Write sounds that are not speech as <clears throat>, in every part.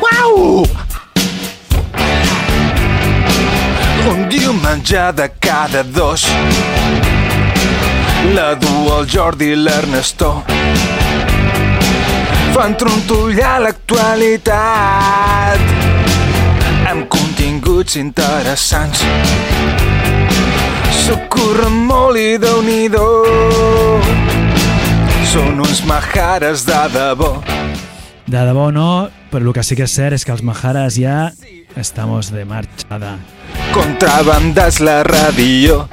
Uau! Un diumenge de cada dos. La du el Jordi i l'Ernestó fan trontollar l'actualitat amb continguts interessants s'ocorren molt i déu nhi són uns majares de debò De debò no, però el que sí que és cert és que els Majares ja estamos de marxada. contrabandes la ràdio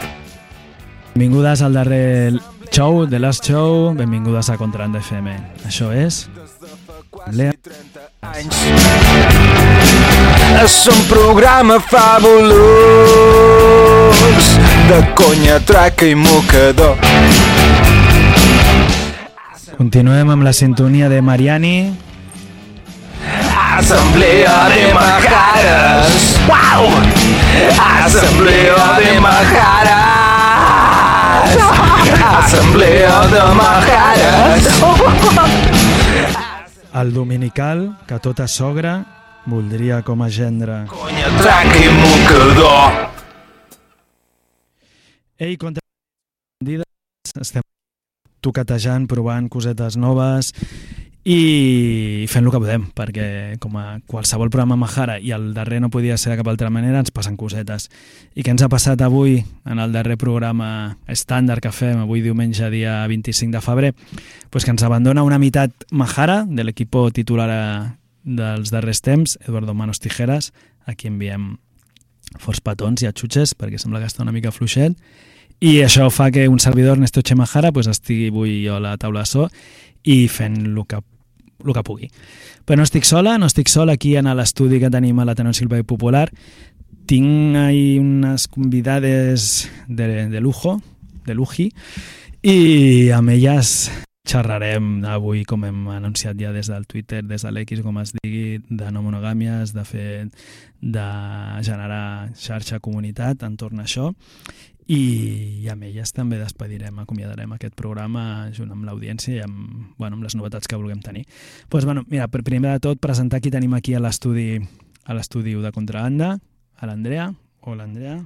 Benvingudes al darrer show, The Last Show, benvingudes a Contrabanda FM. Això és... Lea. anys. És un programa fabulós de conya, traca i mocador. Continuem amb la sintonia de Mariani. Assemblea de majares. Wow! Assemblea de majares. <laughs> Assemblea de majares. El dominical, que tota sogra voldria com a gendre. Conya, traca i mocador. Ei, contra estem toquetejant, provant cosetes noves i fent el que podem, perquè com a qualsevol programa Mahara i el darrer no podia ser de cap altra manera, ens passen cosetes. I què ens ha passat avui en el darrer programa estàndard que fem, avui diumenge dia 25 de febrer? Pues que ens abandona una meitat Mahara de l'equip titular eh, dels darrers temps, Eduardo Manos Tijeras, a qui enviem forts petons i atxutxes perquè sembla que està una mica fluixet i això fa que un servidor, Ernesto Chemajara, pues, estigui avui jo a la taula de so i fent el que, el que pugui. Però no estic sola, no estic sola aquí en l'estudi que tenim a l'Ateneu Silva i Popular. Tinc ahí unes convidades de, de lujo, de luji, i amb elles xerrarem avui, com hem anunciat ja des del Twitter, des de l'X, com es digui, de no monogàmies, de fer de generar xarxa comunitat entorn a això i amb elles també despedirem, acomiadarem aquest programa junt amb l'audiència i amb, bueno, amb les novetats que vulguem tenir. Pues, bueno, mira, per primer de tot presentar qui tenim aquí a l'estudi a l'estudi de Contrabanda, a l'Andrea. Hola, Andrea.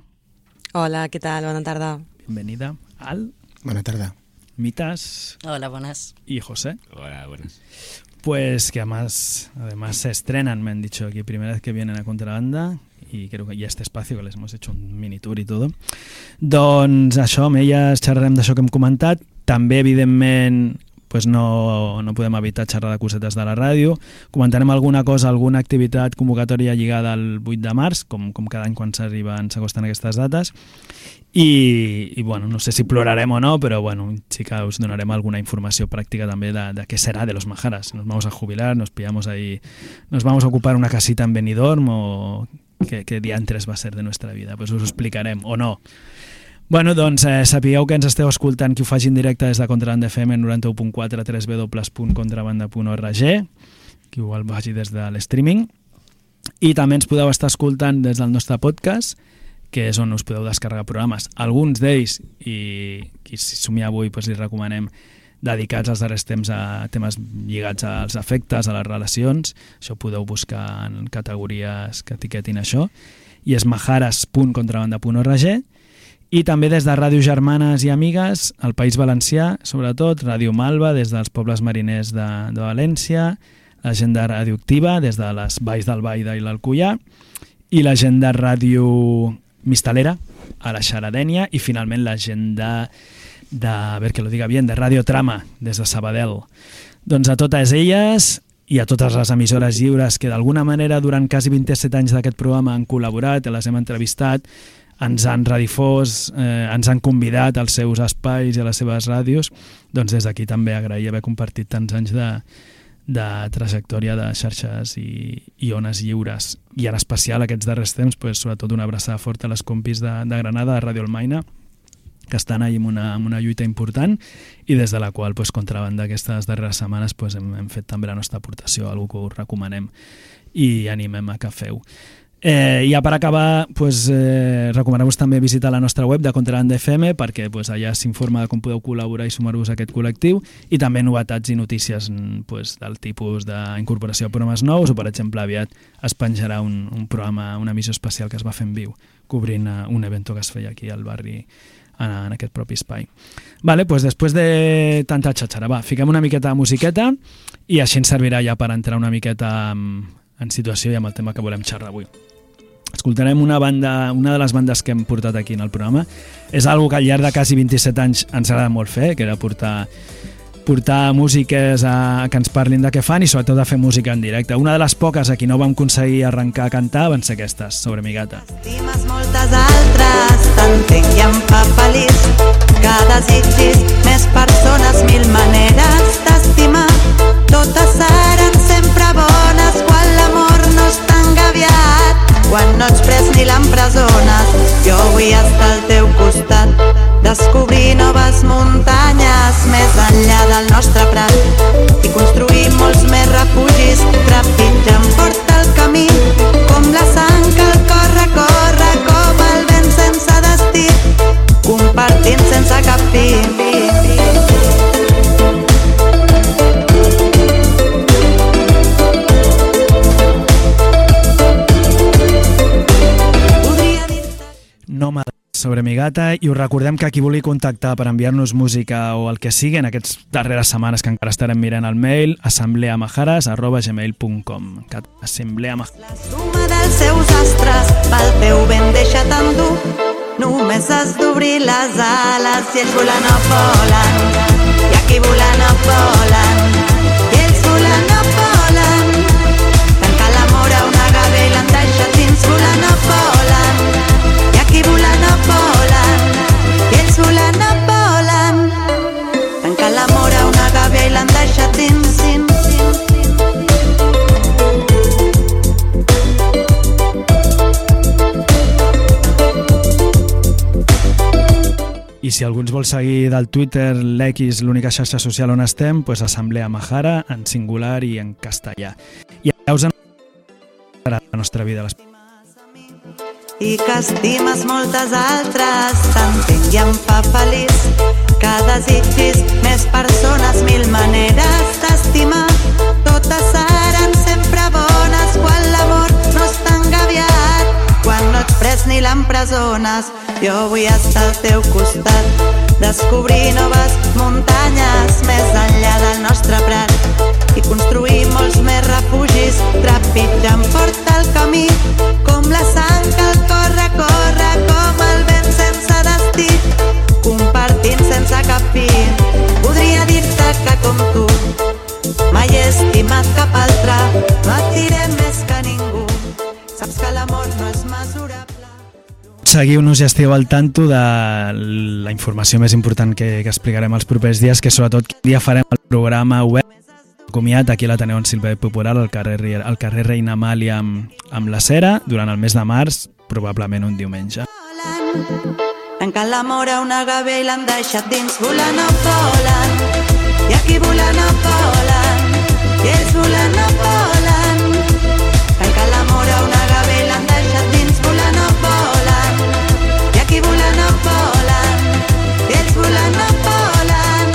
Hola, què tal? Bona tarda. Bienvenida. Al, Bona tarda. Mitas Hola, buenas. y José. Hola, buenas. Pues que además, además se estrenan, me han dicho aquí, primera vez que vienen a Contrabanda y creo que ya este espacio que les hemos hecho un mini tour i tot. Doncs això, amb elles xerrarem d'això que hem comentat. També, evidentment, pues no, no podem evitar xerrar de cosetes de la ràdio. Comentarem alguna cosa, alguna activitat convocatòria lligada al 8 de març, com, com cada any quan s'arriben, s'acosten aquestes dates. I, I, bueno, no sé si plorarem o no, però bueno, sí que us donarem alguna informació pràctica també de, de què serà de los Majaras. Nos vamos a jubilar, nos pillamos ahí, nos vamos a ocupar una casita en Benidorm o què, què diantres va ser de nuestra vida. Pues us ho explicarem, o no. Bueno, doncs eh, sapigueu que ens esteu escoltant qui ho faci en directe des de Contrabanda FM 91.4 www.contrabanda.org qui ho faci des de l'streaming i també ens podeu estar escoltant des del nostre podcast que és on us podeu descarregar programes. Alguns d'ells, i qui somia avui doncs li recomanem dedicats als darrers temps a temes lligats als afectes, a les relacions. Això podeu buscar en categories que etiquetin això. I és majares.contrabanda.org i també des de Ràdio Germanes i Amigues, al País Valencià, sobretot, Ràdio Malva, des dels pobles mariners de, de València, l'agenda radioactiva, des de les Valls del Baida i l'Alcullà, i l'agenda ràdio Mistalera, a la Xaradènia, i finalment l'agenda de, a veure que lo diga bien, de Radio Trama, des de Sabadell. Doncs a totes elles i a totes les emissores lliures que d'alguna manera durant quasi 27 anys d'aquest programa han col·laborat, les hem entrevistat, ens han redifós, eh, ens han convidat als seus espais i a les seves ràdios, doncs des d'aquí també agrair haver compartit tants anys de, de trajectòria de xarxes i, i ones lliures. I en especial aquests darrers temps, pues, sobretot una abraçada forta a les compis de, de Granada, de Radio Almaina, que estan ahí amb una, amb una lluita important i des de la qual, pues, contrabanda aquestes darreres setmanes, pues, hem, hem fet també la nostra aportació, algú que us recomanem i animem a que feu. Eh, ja per acabar, pues, eh, recomanar-vos també visitar la nostra web de Contrabanda FM perquè pues, allà s'informa de com podeu col·laborar i sumar-vos a aquest col·lectiu i també novetats i notícies pues, del tipus d'incorporació de programes nous o, per exemple, aviat es penjarà un, un programa, una emissió especial que es va fer en viu cobrint uh, un evento que es feia aquí al barri en, en aquest propi espai. Vale, pues després de tanta xatxara, va, fiquem una miqueta de musiqueta i així ens servirà ja per entrar una miqueta en, en situació i amb el tema que volem xerrar avui. Escoltarem una banda, una de les bandes que hem portat aquí en el programa. És algo que al llarg de quasi 27 anys ens agrada molt fer, que era portar portar músiques a, que ens parlin de què fan i sobretot de fer música en directe. Una de les poques a qui no vam aconseguir arrencar a cantar van ser aquestes, sobre mi gata. Estimes moltes altres, t'entenc i em fa feliç sobre mi gata i us recordem que qui vulgui contactar per enviar-nos música o el que sigui en aquestes darreres setmanes que encara estarem mirant el mail assembleamajares.gmail.com assembleamajares La suma dels seus astres pel teu vent deixa tan dur. Només has d'obrir les ales i ells volant no volen. I aquí volant no volen. I ells volant no volen. Tancar l'amor a una gàbia i l'han deixat dins volant no volen una i i si algú ens vol seguir del Twitter, l'X, l'única xarxa social on estem, pues Assemblea Majara, en singular i en castellà. I ja us en la nostra vida. Les... i que estimes moltes altres. T'entenc i em fa feliç que desitgis més persones mil maneres d'estimar. Totes seran sempre bones quan l'amor no és tan gaviat. Quan no ets pres ni l'empresones jo vull estar al teu costat descobrir noves muntanyes més enllà del nostre prat. I construir molts més refugis trepitjant fort el camí com la sang que el estimat cap altre no et diré més que ningú saps que l'amor no és mesurable Seguiu-nos i esteu al tanto de la informació més important que, que explicarem els propers dies, que sobretot quin dia farem el programa web comiat, aquí la teniu en Silvet Popular, al carrer, al carrer Reina Amàlia amb, amb la cera, durant el mes de març, probablement un diumenge. Tancant l'amor a una gàbia i l'han deixat dins volant no volen. I aquí volant no volen. Volen. Tancant l'amor a una volen. Volen. Volen.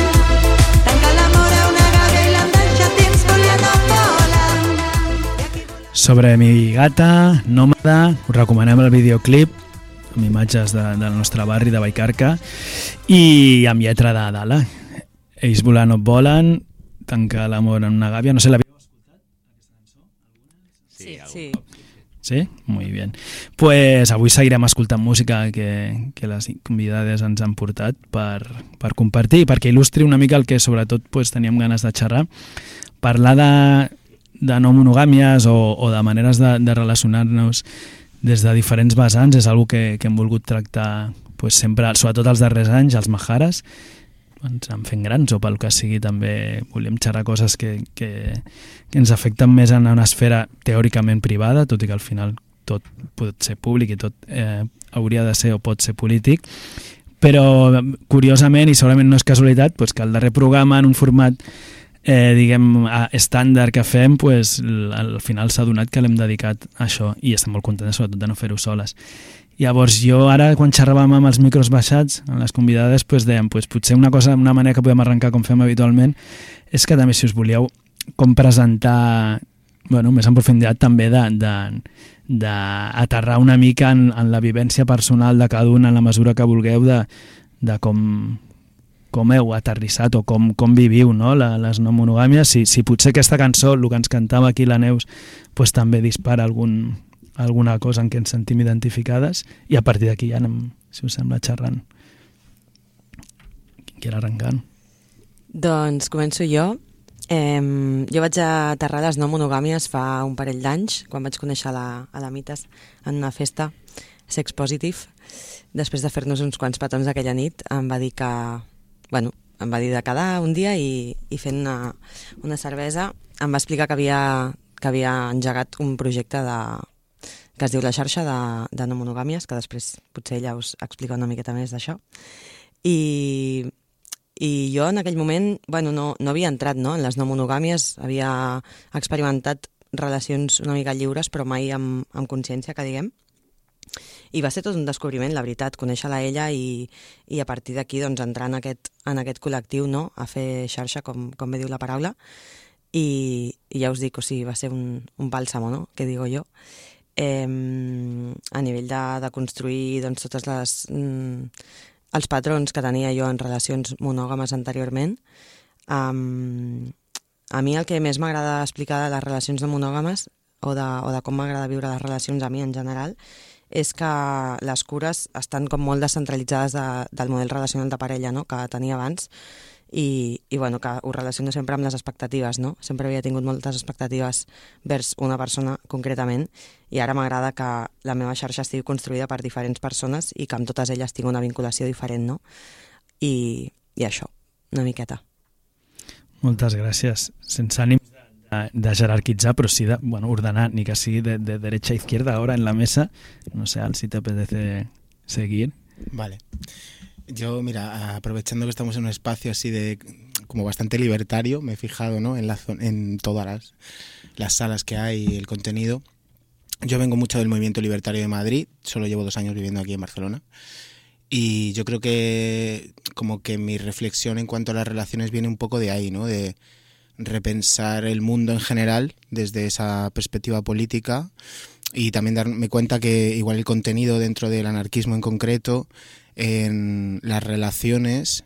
Tancant l'amor a una volen. Sobre mi gata, nòmada, us recomanem el videoclip amb imatges de, del nostre barri de Baicarca i amb lletra de Dala. Ells volant no et volen, tancar l'amor en una gàbia, no sé, l'havíeu Sí, sí. Sí? Muy bien. Pues avui seguirem escoltant música que, que les convidades ens han portat per, per compartir i perquè il·lustri una mica el que sobretot pues, teníem ganes de xerrar. Parlar de, de no monogàmies o, o de maneres de, de relacionar-nos des de diferents vessants és algo que, que hem volgut tractar pues, sempre, sobretot els darrers anys, els majares, ens han fent grans o pel que sigui també volíem xerrar coses que, que, que ens afecten més en una esfera teòricament privada, tot i que al final tot pot ser públic i tot eh, hauria de ser o pot ser polític, però curiosament, i segurament no és casualitat, doncs que el darrer programa en un format eh, diguem, estàndard que fem, pues, al final s'ha donat que l'hem dedicat a això i estem molt contents, sobretot, de no fer-ho soles. Llavors, jo ara, quan xerràvem amb els micros baixats, amb les convidades, pues, dèiem, pues, potser una cosa, una manera que podem arrencar com fem habitualment, és que també, si us volíeu com presentar bueno, més en profunditat també d'aterrar una mica en, en la vivència personal de cada un en la mesura que vulgueu de, de com, com heu aterrissat o com, com viviu no? la, les no monogàmies. Si, si potser aquesta cançó, el que ens cantava aquí la Neus, pues, també dispara algun, alguna cosa en què ens sentim identificades i a partir d'aquí ja anem, si us sembla, xerrant. Qui quiera arrencant? Doncs començo jo. Eh, jo vaig aterrar les no monogàmies fa un parell d'anys, quan vaig conèixer la, a la Mites en una festa sex positive. Després de fer-nos uns quants petons aquella nit, em va dir que... Bueno, em va dir de quedar un dia i, i fent una, una cervesa em va explicar que havia, que havia engegat un projecte de, que es diu La xarxa de, de no monogàmies, que després potser ella us explica una miqueta més d'això. I, i jo en aquell moment bueno, no, no havia entrat no, en les no monogàmies, havia experimentat relacions una mica lliures, però mai amb, amb consciència, que diguem. I va ser tot un descobriment, la veritat, conèixer-la ella i, i a partir d'aquí doncs, entrar en aquest, en aquest col·lectiu, no? a fer xarxa, com, com bé diu la paraula, i, i ja us dic, o sigui, va ser un, un bàlsamo, no?, que digo jo. Eh, a nivell de, de construir doncs, totes les... Mm, els patrons que tenia jo en relacions monògames anteriorment. Um, a mi el que més m'agrada explicar de les relacions no monògames o de, o de com m'agrada viure les relacions a mi en general és que les cures estan com molt descentralitzades de, del model relacional de parella no? que tenia abans i, i bueno, que ho relaciono sempre amb les expectatives, no? Sempre havia tingut moltes expectatives vers una persona concretament i ara m'agrada que la meva xarxa estigui construïda per diferents persones i que amb totes elles tingui una vinculació diferent, no? I, i això, una miqueta. Moltes gràcies. Sense ànim de, de jerarquitzar, però sí de bueno, ordenar, ni que sigui de, de derecha a izquierda ahora en la mesa. No sé, Al, si te apetece seguir. Vale. Yo, mira, aprovechando que estamos en un espacio así de como bastante libertario, me he fijado ¿no? en, la, en todas las, las salas que hay el contenido. Yo vengo mucho del movimiento libertario de Madrid, solo llevo dos años viviendo aquí en Barcelona. Y yo creo que como que mi reflexión en cuanto a las relaciones viene un poco de ahí, ¿no? De repensar el mundo en general desde esa perspectiva política y también darme cuenta que igual el contenido dentro del anarquismo en concreto, en las relaciones,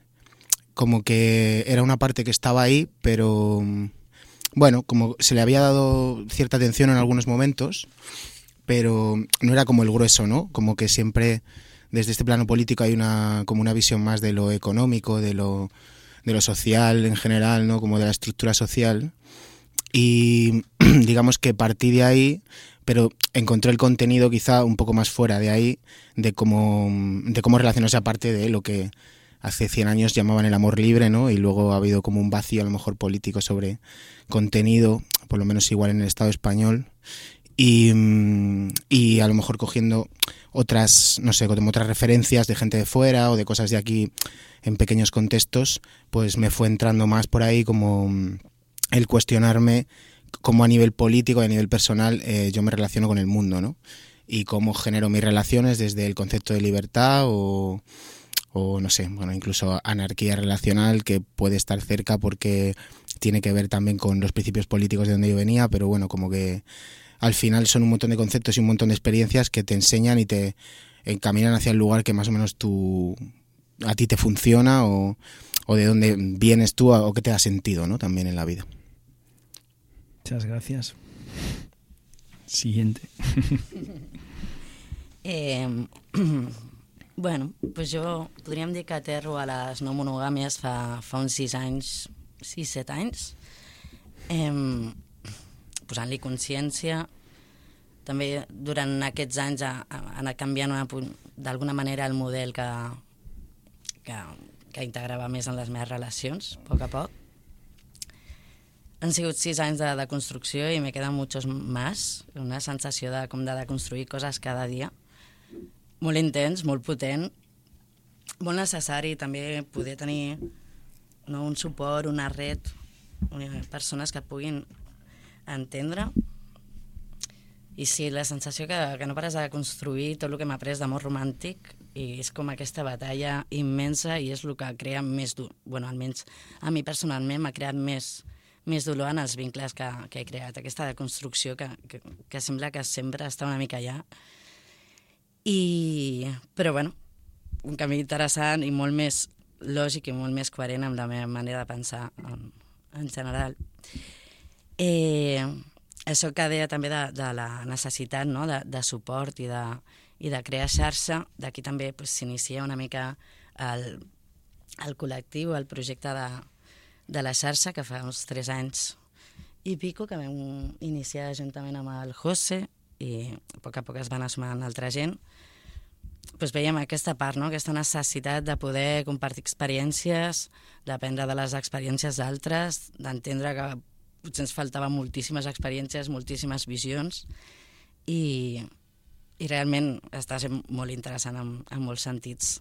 como que era una parte que estaba ahí, pero mm, bueno, como se le había dado cierta atención en algunos momentos, pero no era como el grueso, ¿no? Como que siempre desde este plano político hay una como una visión más de lo económico, de lo de lo social en general, ¿no? Como de la estructura social. Y <clears throat> digamos que partí de ahí, pero encontré el contenido quizá un poco más fuera de ahí, de cómo, de cómo relacionarse aparte de lo que hace 100 años llamaban el amor libre, ¿no? Y luego ha habido como un vacío a lo mejor político sobre contenido, por lo menos igual en el Estado español. Y, mm, y a lo mejor cogiendo otras, no sé, como otras referencias de gente de fuera o de cosas de aquí en pequeños contextos, pues me fue entrando más por ahí como mm, el cuestionarme cómo a nivel político y a nivel personal eh, yo me relaciono con el mundo, ¿no? Y cómo genero mis relaciones desde el concepto de libertad o, o no sé, bueno, incluso anarquía relacional que puede estar cerca porque tiene que ver también con los principios políticos de donde yo venía, pero bueno, como que al final son un montón de conceptos y un montón de experiencias que te enseñan y te encaminan hacia el lugar que más o menos tú a ti te funciona o, o de dónde vienes tú o que te da sentido, ¿no? También en la vida. Muchas gracias. Siguiente. <laughs> Eh, <clears throat> bueno, pues jo podríem dir que aterro a les no monogàmies fa, fa uns 6 anys, 6-7 anys, eh, posant-li consciència. També durant aquests anys ha, ha anat canviant d'alguna manera el model que, que, que integrava més en les meves relacions, a poc a poc. Han sigut sis anys de, de construcció i me quedan muchos más. Una sensació de, com de, de construir coses cada dia. Molt intens, molt potent, molt necessari també poder tenir no, un suport, una red eh, persones que puguin entendre i sí, la sensació que, que no pares de construir tot el que m'ha après d'amor romàntic i és com aquesta batalla immensa i és el que crea més dur. bueno, almenys a mi personalment m'ha creat més, més dolor en els vincles que, que he creat. Aquesta deconstrucció que, que, que sembla que sempre està una mica allà. I, però bueno, un camí interessant i molt més lògic i molt més coherent amb la meva manera de pensar en, en general. Eh, això que deia també de, de la necessitat no? de, de suport i de, i de crear xarxa, d'aquí també s'inicia pues, una mica el, el col·lectiu, el projecte de, de la xarxa, que fa uns tres anys i pico, que vam iniciar juntament amb el José i a poc a poc es van assumant altra gent, pues veiem aquesta part, no? aquesta necessitat de poder compartir experiències, d'aprendre de les experiències d'altres, d'entendre que potser ens faltaven moltíssimes experiències, moltíssimes visions i, i realment està sent molt interessant en, en molts sentits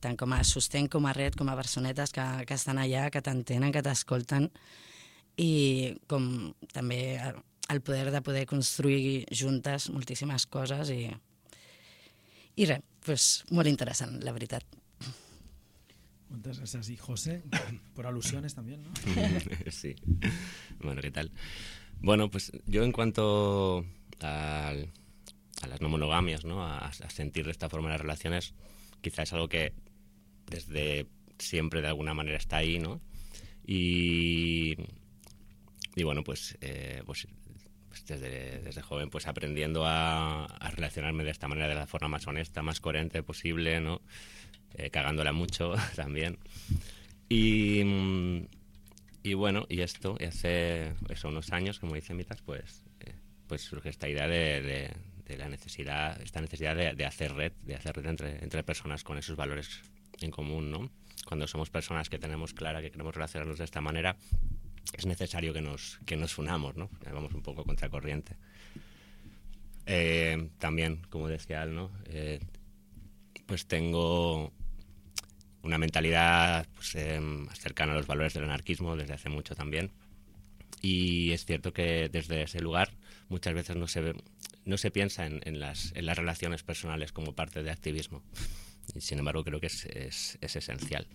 tant com a sostén com a red, com a personetes que, que estan allà, que t'entenen, que t'escolten i com també el poder de poder construir juntes moltíssimes coses i, i res, pues, molt interessant, la veritat. Muchas gracias. Y José, por alusiones también, ¿no? <laughs> sí. Bueno, ¿qué tal? Bueno, pues yo en cuanto a, a las no monogamias, ¿no? A, a, sentir de esta forma las relaciones, quizás es algo que desde siempre de alguna manera está ahí, ¿no? Y, y bueno, pues, eh, pues, pues desde, desde, joven, pues aprendiendo a, a, relacionarme de esta manera, de la forma más honesta, más coherente posible, ¿no? Eh, cagándola mucho <laughs> también. Y, y bueno, y esto, y hace eso, unos años, como dice Mitas, pues, eh, pues surge esta idea de, de, de, la necesidad, esta necesidad de, de, hacer red, de hacer red entre, entre personas con esos valores en común, ¿no? Cuando somos personas que tenemos clara que queremos relacionarnos de esta manera, es necesario que nos, que nos unamos, ¿no? Vamos un poco contracorriente. Eh, también, como decía Al, ¿no? Eh, pues tengo una mentalidad pues, eh, cercana a los valores del anarquismo desde hace mucho también. Y es cierto que desde ese lugar muchas veces no se, no se piensa en, en, las, en las relaciones personales como parte de activismo. Sin embargo creo que es, es, es esencial.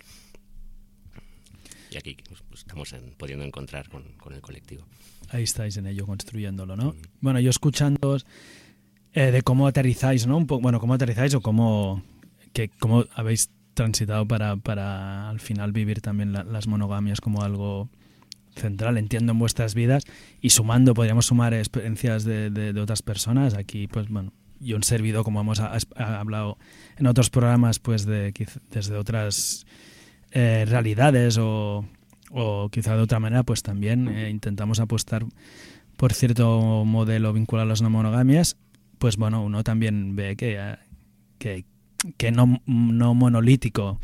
Y aquí pues, estamos en, pudiendo encontrar con, con, el colectivo. Ahí estáis en ello, construyéndolo, ¿no? Mm. Bueno, yo escuchando eh, de cómo aterrizáis, ¿no? Un bueno, cómo aterrizáis o cómo, que, cómo habéis transitado para, para al final vivir también la, las monogamias como algo central, entiendo, en vuestras vidas y sumando, podríamos sumar experiencias de, de, de otras personas. Aquí, pues bueno, yo un servido, como hemos ha, ha hablado en otros programas, pues de desde otras eh, realidades o, o, quizá de otra manera, pues también eh, intentamos apostar por cierto modelo vinculado a las no monogamias. Pues bueno, uno también ve que, que, que no, no monolítico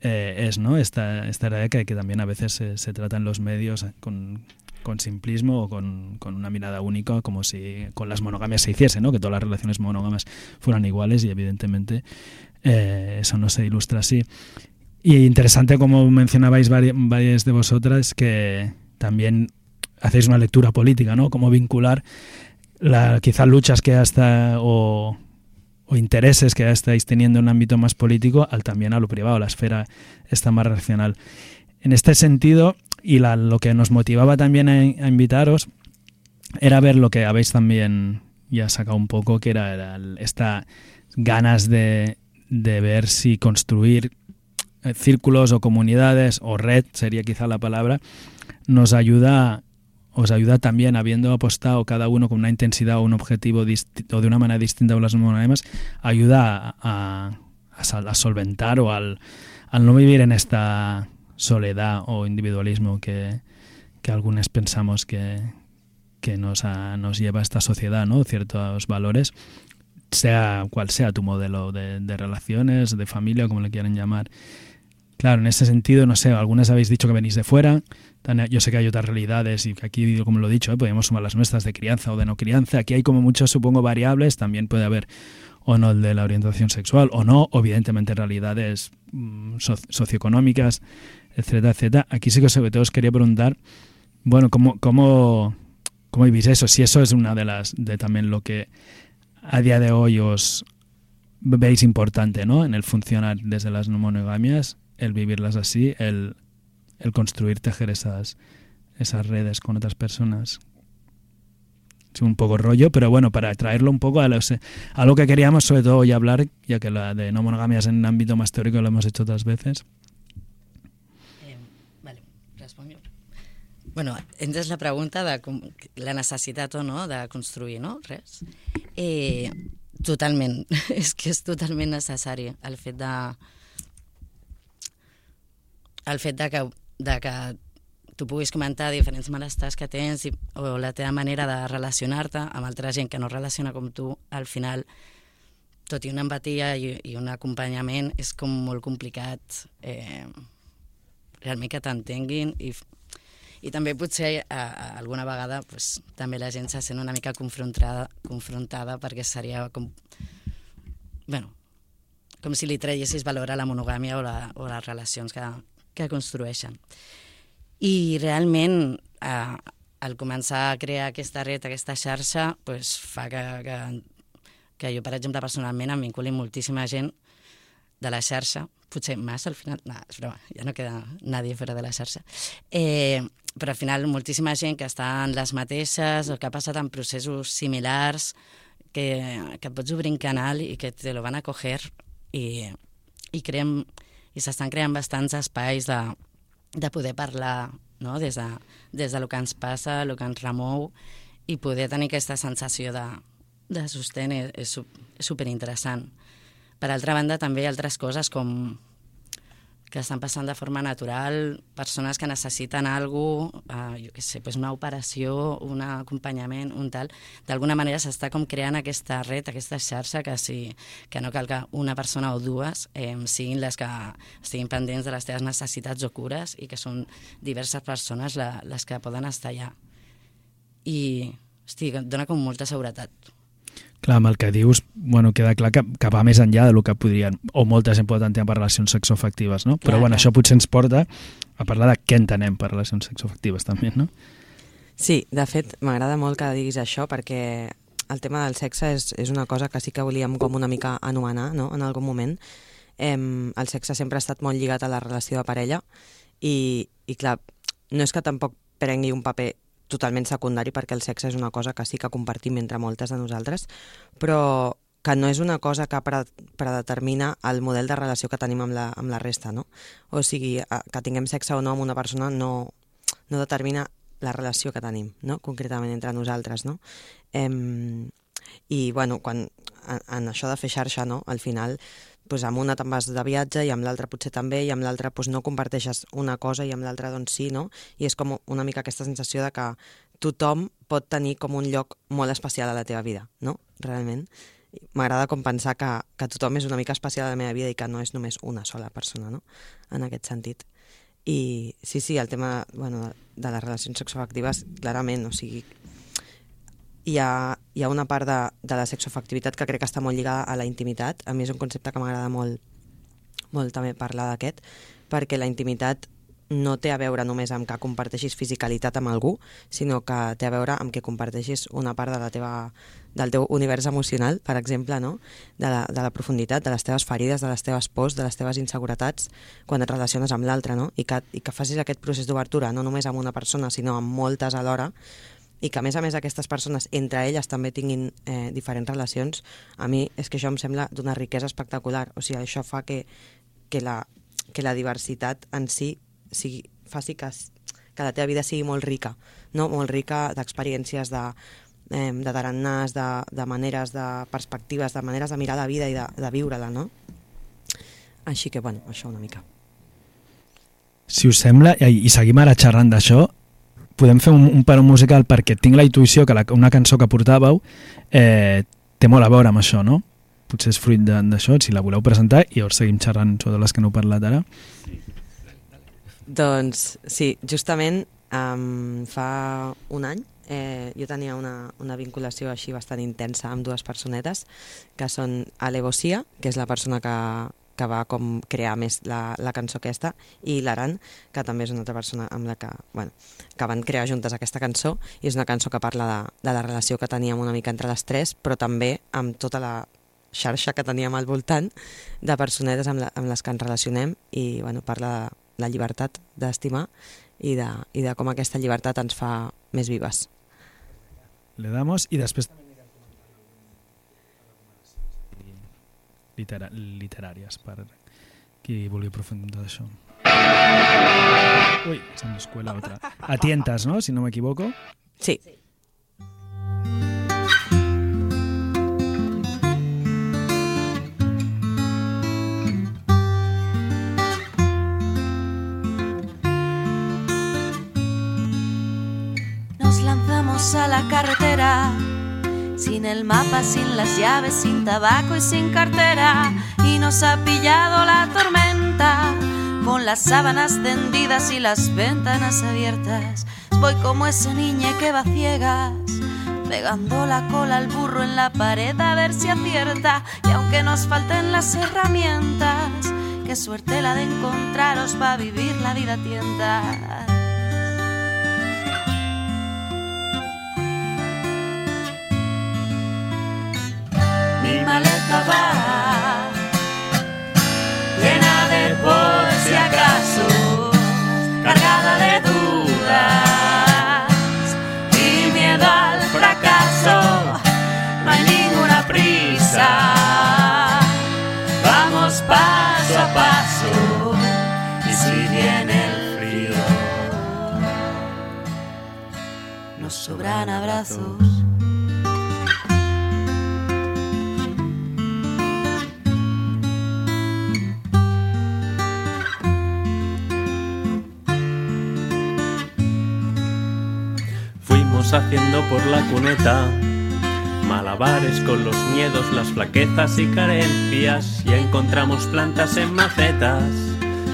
eh, es, ¿no? Esta, esta que, que también a veces se, se trata en los medios con, con simplismo o con, con, una mirada única, como si con las monogamias se hiciese, ¿no? Que todas las relaciones monógamas fueran iguales y evidentemente eh, eso no se ilustra así. Y interesante, como mencionabais varias, de vosotras, que también hacéis una lectura política, ¿no? Cómo vincular la, quizá luchas que hasta o intereses que ya estáis teniendo en un ámbito más político al también a lo privado, la esfera está más racional. En este sentido, y la, lo que nos motivaba también a, invitaros era ver lo que habéis también ya sacado un poco, que era, era esta ganas de, de ver si construir círculos o comunidades o red sería quizá la palabra nos ayuda os ayuda también, habiendo apostado cada uno con una intensidad o un objetivo o de una manera distinta a las monogamas, ayuda a, a, a, solventar o al, al, no vivir en esta soledad o individualismo que, que algunos pensamos que, que nos, nos lleva a esta sociedad, ¿no? ciertos valores, sea cual sea tu modelo de, de relaciones, de familia, como le quieran llamar. Claro, en ese sentido, no sé, algunas habéis dicho que venís de fuera, yo sé que hay otras realidades y que aquí, como lo he dicho, ¿eh? podemos sumar las nuestras de crianza o de no crianza. Aquí hay como muchas, supongo, variables. También puede haber o no el de la orientación sexual o no, evidentemente realidades mmm, socioeconómicas etcétera, etcétera. Aquí sí que sobre todo os quería preguntar, bueno, ¿cómo, cómo, cómo vivís eso? Si eso es una de las, de también lo que a día de hoy os veis importante, ¿no? En el funcionar desde las no monogamias, el vivirlas así, el, el construir, tejer esas, esas redes con otras personas. Es un poco rollo, pero bueno, para traerlo un poco a lo, a lo que queríamos sobre todo hoy hablar, ya que la de no monogamias en ámbito más teórico lo hemos hecho otras veces. Jo. Bueno, entès la pregunta de com, la necessitat o no de construir, no? Res. Eh, totalment, <laughs> és que és totalment necessari el fet de el fet de que, de que tu puguis comentar diferents malestars que tens i, o la teva manera de relacionar-te amb altra gent que no relaciona com tu, al final, tot i una empatia i, i un acompanyament, és com molt complicat eh, realment que t'entenguin i, i també potser a, alguna vegada pues, també la gent se sent una mica confrontada, confrontada perquè seria com... bueno, com si li traiessis valor a la monogàmia o, la, o les relacions que, que construeixen. I realment, eh, al començar a crear aquesta red, aquesta xarxa, pues, fa que, que, que jo, per exemple, personalment em vinculi moltíssima gent de la xarxa, potser massa al final, no, és broma, ja no queda nadie fora de la xarxa, eh, però al final moltíssima gent que està en les mateixes o que ha passat en processos similars, que, que pots obrir un canal i que te lo van a coger i, i creem i s'estan creant bastants espais de, de poder parlar no? des, de, des de lo que ens passa, el que ens remou i poder tenir aquesta sensació de, de sostén és, és, superinteressant. Per altra banda, també hi ha altres coses com que estan passant de forma natural, persones que necessiten alguna cosa, eh, jo què sé, pues una operació, un acompanyament, un tal, d'alguna manera s'està com creant aquesta red, aquesta xarxa, que, si, que no cal que una persona o dues eh, siguin les que estiguin pendents de les teves necessitats o cures i que són diverses persones la, les que poden estar allà. I, hosti, dona com molta seguretat. Clar, amb el que dius, bueno, queda clar que, que va més enllà del que podrien, o molta gent pot entendre per relacions sexoafectives, no? Però Clar, bueno, clar. això potser ens porta a parlar de què entenem per relacions sexoafectives també, no? Sí, de fet, m'agrada molt que diguis això perquè el tema del sexe és, és una cosa que sí que volíem com una mica anomenar no? en algun moment. Em, el sexe sempre ha estat molt lligat a la relació de parella i, i clar, no és que tampoc prengui un paper totalment secundari perquè el sexe és una cosa que sí que compartim entre moltes de nosaltres, però que no és una cosa que pre predetermina el model de relació que tenim amb la, amb la resta, no? O sigui, eh, que tinguem sexe o no amb una persona no, no determina la relació que tenim, no? concretament entre nosaltres. No? Em, I bueno, quan, en, en això de fer xarxa, no? al final pues, amb una te'n vas de viatge i amb l'altra potser també i amb l'altra pues, no comparteixes una cosa i amb l'altra doncs sí, no? i és com una mica aquesta sensació de que tothom pot tenir com un lloc molt especial a la teva vida, no? realment. M'agrada com pensar que, que tothom és una mica especial a la meva vida i que no és només una sola persona, no? en aquest sentit. I sí, sí, el tema bueno, de les relacions sexoafectives, clarament, o sigui, hi ha, hi ha una part de, de la sexoafectivitat que crec que està molt lligada a la intimitat. A mi és un concepte que m'agrada molt, molt també parlar d'aquest, perquè la intimitat no té a veure només amb que comparteixis fisicalitat amb algú, sinó que té a veure amb que comparteixis una part de la teva, del teu univers emocional, per exemple, no? de, la, de la profunditat, de les teves ferides, de les teves pors, de les teves inseguretats, quan et relaciones amb l'altre, no? I, que, i que facis aquest procés d'obertura no només amb una persona, sinó amb moltes alhora, i que a més a més aquestes persones entre elles també tinguin eh, diferents relacions, a mi és que això em sembla d'una riquesa espectacular. O sigui, això fa que, que, la, que la diversitat en si sigui, faci que, que la teva vida sigui molt rica, no? molt rica d'experiències, de, eh, de tarannàs, de, de maneres, de perspectives, de maneres de mirar la vida i de, de viure-la, no? Així que, bueno, això una mica. Si us sembla, i seguim ara xerrant d'això, podem fer un, un paró musical perquè tinc la intuïció que la, una cançó que portàveu eh, té molt a veure amb això, no? Potser és fruit d'això, si la voleu presentar, i llavors seguim xerrant sobre les que no heu parlat ara. Doncs sí, justament um, fa un any eh, jo tenia una, una vinculació així bastant intensa amb dues personetes, que són Ale Bosia, que és la persona que, que va com crear més la, la cançó aquesta, i l'Aran, que també és una altra persona amb la que, bueno, que van crear juntes aquesta cançó, i és una cançó que parla de, de la relació que teníem una mica entre les tres, però també amb tota la xarxa que teníem al voltant de personetes amb, la, amb les que ens relacionem i bueno, parla de la llibertat d'estimar i de, i de com aquesta llibertat ens fa més vives. Le damos i després litera literàries per qui vulgui aprofundir això. Ui, se escuela otra. A tientas, ¿no? Si no me equivoco. Sí, Nos lanzamos a la carretera, sin el mapa, sin las llaves, sin tabaco y sin cartera. Y nos ha pillado la tormenta, con las sábanas tendidas y las ventanas abiertas. Voy como esa niña que va ciegas, pegando la cola al burro en la pared a ver si acierta. Y aunque nos falten las herramientas, qué suerte la de encontraros para vivir la vida a Mi maleta va llena de por si acaso, cargada de dudas y miedo al fracaso. No hay ninguna prisa, vamos paso a paso. Y si viene el frío, nos sobran abrazos. Haciendo por la cuneta. Malabares con los miedos, las flaquezas y carencias. Y encontramos plantas en macetas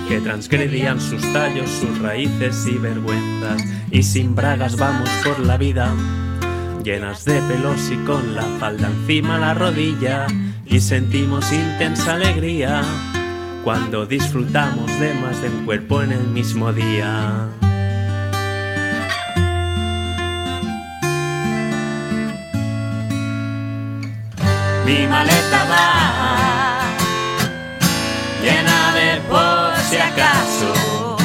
que transgredían sus tallos, sus raíces y vergüenzas. Y sin bragas vamos por la vida llenas de pelos y con la falda encima la rodilla. Y sentimos intensa alegría cuando disfrutamos de más de un cuerpo en el mismo día. Mi maleta va llena de por si acaso,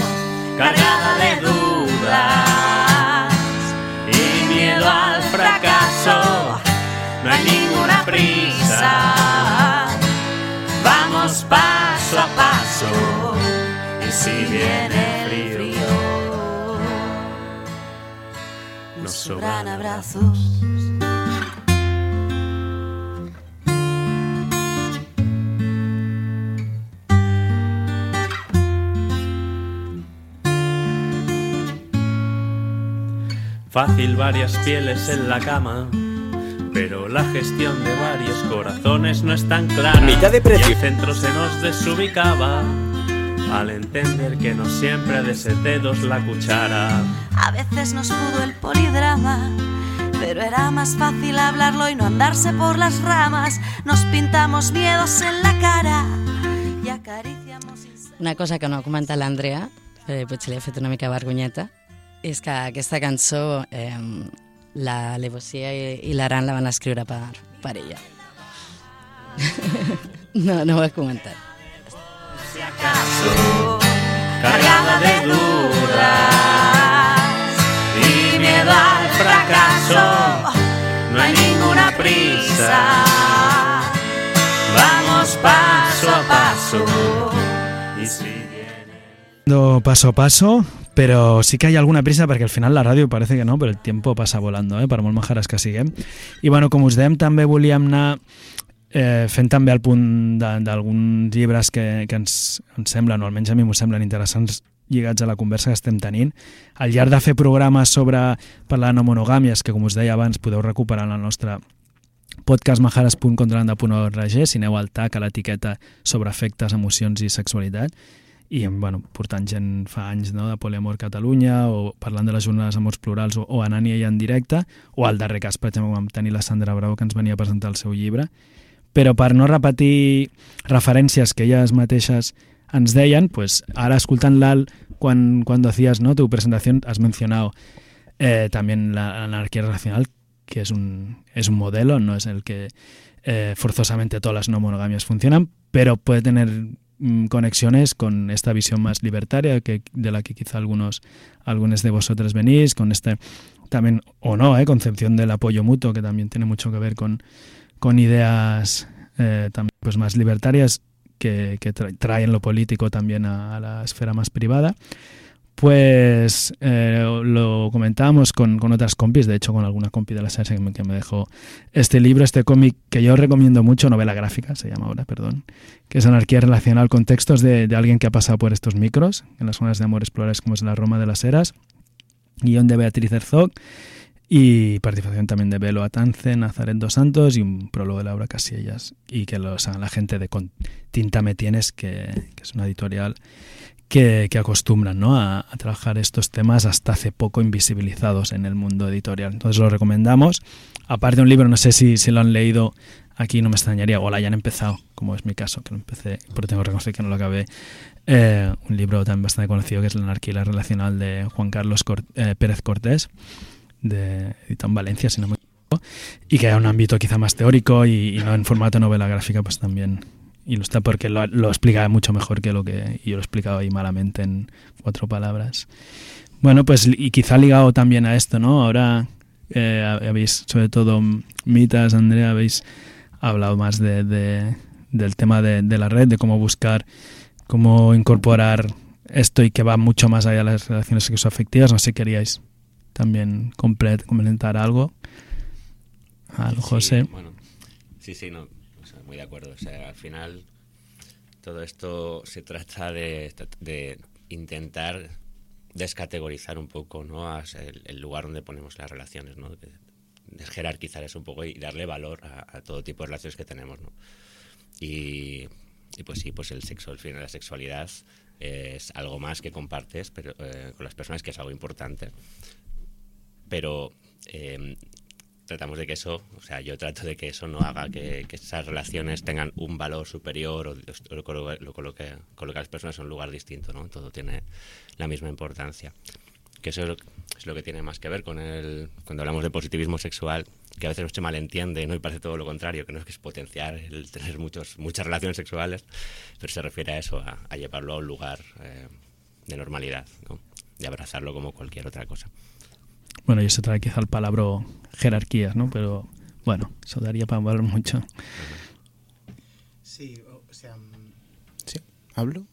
cargada de dudas y miedo al fracaso. No hay ninguna prisa, vamos paso a paso. Y si viene frío, nos sobran abrazos. Fácil varias pieles en la cama, pero la gestión de varios corazones no es tan clara. Mitad de precio. Y el centro se nos desubicaba al entender que no siempre ha de ser dedos la cuchara. A veces nos pudo el polidrama, pero era más fácil hablarlo y no andarse por las ramas. Nos pintamos miedos en la cara y acariciamos... Una cosa que no ha comentat l'Andrea, eh, potser li ha fet una mica vergonyeta, és que aquesta cançó eh, la Levosia i, i l'Aran la van escriure per, per ella. <laughs> no, no ho he comentat. si acaso, cargada de dudas y miedo al fracaso. No hay ninguna prisa, vamos paso a paso. Y si viene paso a paso, però sí que hi ha alguna prisa perquè al final la ràdio parece que no, però el tiempo passa volando, eh, per molt majares que siguem. I bueno, com us dèiem, també volíem anar eh, fent també el punt d'alguns llibres que, que ens, ens semblen, o almenys a mi m'ho semblen interessants lligats a la conversa que estem tenint. Al llarg de fer programes sobre parlar de no monogàmies, que com us deia abans podeu recuperar en el nostre podcast majares.controlanda.org si aneu al tag a l'etiqueta sobre efectes, emocions i sexualitat i bueno, portant gent fa anys no, de Poliamor Catalunya o parlant de les jornades Amors Plurals o, o anant-hi ella en directe o al darrer cas, per exemple, vam tenir la Sandra Bravo que ens venia a presentar el seu llibre però per no repetir referències que elles mateixes ens deien, pues ara escoltant l'Al, quan, cuando hacías ¿no? tu presentación, has mencionado eh, también la relacional, que es un, es un modelo, no es el que eh, forzosamente todas las no monogamias funcionan, pero puede tener mm, conexiones con esta visión más libertaria que, de la que quizá algunos, algunos de vosotros venís, con este también, o no, eh, concepción del apoyo mutuo, que también tiene mucho que ver con, con ideas eh, también pues más libertarias que, que tra- traen lo político también a la esfera más privada. Pues eh, lo comentábamos con, con otras compis, de hecho con alguna compi de la serie que me, dejó este libro, este cómic que yo recomiendo mucho, novela gráfica se llama ahora, perdón, que es Anarquía Relacional con textos de, de alguien que ha pasado por estos micros, en las zonas de amores plurales como es la Roma de las Heras, guion de Beatriz Herzog y participación también de Belo Atance, Nazaret Dos Santos y un prólogo de Laura Casillas y que los haga la gente de Con Tinta Me Tienes, que, que es una editorial que, que acostumbran ¿no? a, a trabajar estos temas hasta hace poco invisibilizados en el mundo editorial. Entonces lo recomendamos. Aparte de un libro, no sé si, si lo han leído aquí, no me extrañaría, o lo hayan empezado, como es mi caso, que lo empecé, pero tengo que reconocer que no lo acabé. Eh, un libro también bastante conocido que es La anarquía relacional de Juan Carlos Cor- eh, Pérez Cortés, de editado en Valencia, si no me equivoco, y que hay un ámbito quizá más teórico y, y no en formato novela gráfica, pues también ilustra porque lo, lo explica mucho mejor que lo que yo lo he explicado ahí malamente en cuatro palabras. Bueno, pues y quizá ligado también a esto, ¿no? Ahora eh, habéis, sobre todo Mitas, Andrea, habéis hablado más de, de- del tema de, de la red, de cómo buscar, cómo incorporar esto y que va mucho más allá de las relaciones sexoafectivas. No sé si queríais también complementar algo. Sí, José. bueno, sí, sí, no, muy de acuerdo. O sea, al final todo esto se trata de, intentar descategorizar un poco ¿no? el, el lugar donde ponemos las relaciones, ¿no? jerarquizar eso un poco y darle valor a, a todo tipo de relaciones que tenemos. ¿no? Y, y pues sí, pues el sexo, al final la sexualidad es algo más que compartes pero, eh, con las personas, que es algo importante. Pero eh, tratamos de que eso, o sea, yo trato de que eso no haga que, esas relaciones tengan un valor superior o, lo, colo- lo coloque, a las personas en un lugar distinto, ¿no? Todo tiene la misma importancia. Que eso es lo, que tiene más que ver con el, cuando hablamos de positivismo sexual, que a veces no se malentiende, ¿no? Y parece todo lo contrario, que no es que es potenciar el tener muchos, muchas relaciones sexuales, pero se refiere a eso, a, llevarlo a un lugar eh, de normalidad, ¿no? Y abrazarlo como cualquier otra cosa. Bueno, y eso trae quizá el palabra jerarquías, ¿no? Pero bueno, eso daría para hablar mucho. Sí, o sea, mm, ¿sí? ¿Hablo?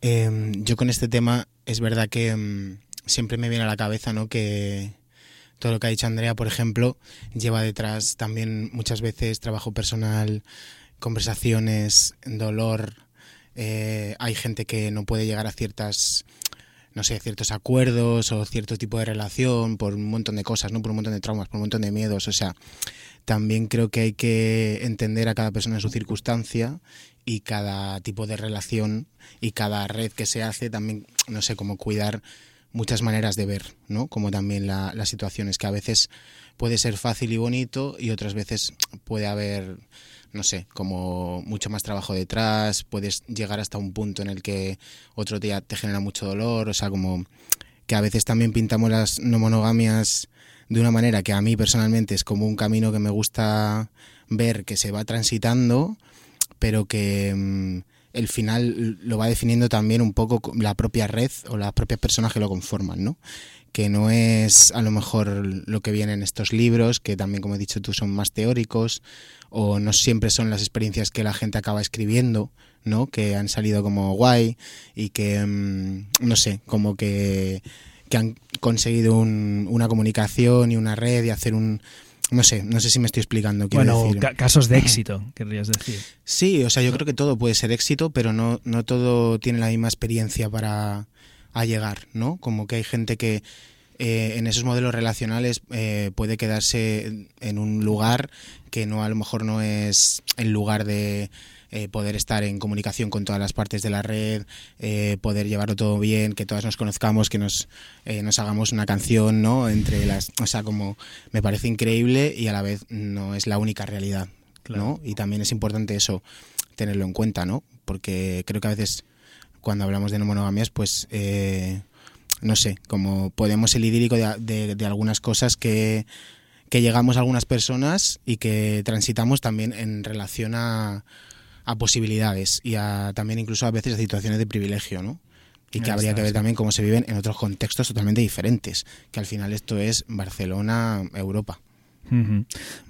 Eh, yo con este tema es verdad que mm, siempre me viene a la cabeza, ¿no? Que todo lo que ha dicho Andrea, por ejemplo, lleva detrás también muchas veces trabajo personal, conversaciones, dolor. eh, hay gente que no puede llegar a ciertas no sé, ciertos acuerdos o cierto tipo de relación por un montón de cosas, ¿no? Por un montón de traumas, por un montón de miedos, o sea, también creo que hay que entender a cada persona en su circunstancia y cada tipo de relación y cada red que se hace también, no sé, como cuidar muchas maneras de ver, ¿no? Como también la, las situaciones que a veces puede ser fácil y bonito y otras veces puede haber, no sé, como mucho más trabajo detrás, puedes llegar hasta un punto en el que otro día te genera mucho dolor, o sea, como que a veces también pintamos las no monogamias de una manera que a mí personalmente es como un camino que me gusta ver que se va transitando, pero que mm, el final lo va definiendo también un poco la propia red o las propias personas que lo conforman, ¿no? Que no es a lo mejor lo que viene en estos libros, que también, como he dicho tú, son más teóricos, o no siempre son las experiencias que la gente acaba escribiendo, ¿no? Que han salido como guay y que, mm, no sé, como que, que han conseguido un- una comunicación y una red y hacer un... No sé, no sé si me estoy explicando. Bueno, decir. ca- casos de éxito, <clears throat> querrías decir. Sí, o sea, yo creo que todo puede ser éxito, pero no, no todo tiene la misma experiencia para a llegar, ¿no? Como que hay gente que eh, en esos modelos relacionales eh, puede quedarse en- un lugar que no a lo mejor no es el lugar de eh, poder estar en comunicación con todas las partes de la red, eh, poder llevarlo todo bien, que todas nos conozcamos, que nos, eh, nos hagamos una canción, ¿no? Entre las, o sea, como me parece increíble y a la vez no es la única realidad Claro. ¿no? Y también es importante eso, tenerlo en cuenta, ¿no? Porque creo que a veces cuando hablamos de no monogamias, pues, eh, no sé, como podemos el idílico de, de- de algunas cosas que, que llegamos a algunas personas y que transitamos también en relación a, a posibilidades y a también incluso a veces a situaciones de privilegio, ¿no? Y que habría que ver también cómo se viven en otros contextos totalmente diferentes, que al final esto es Barcelona, Europa.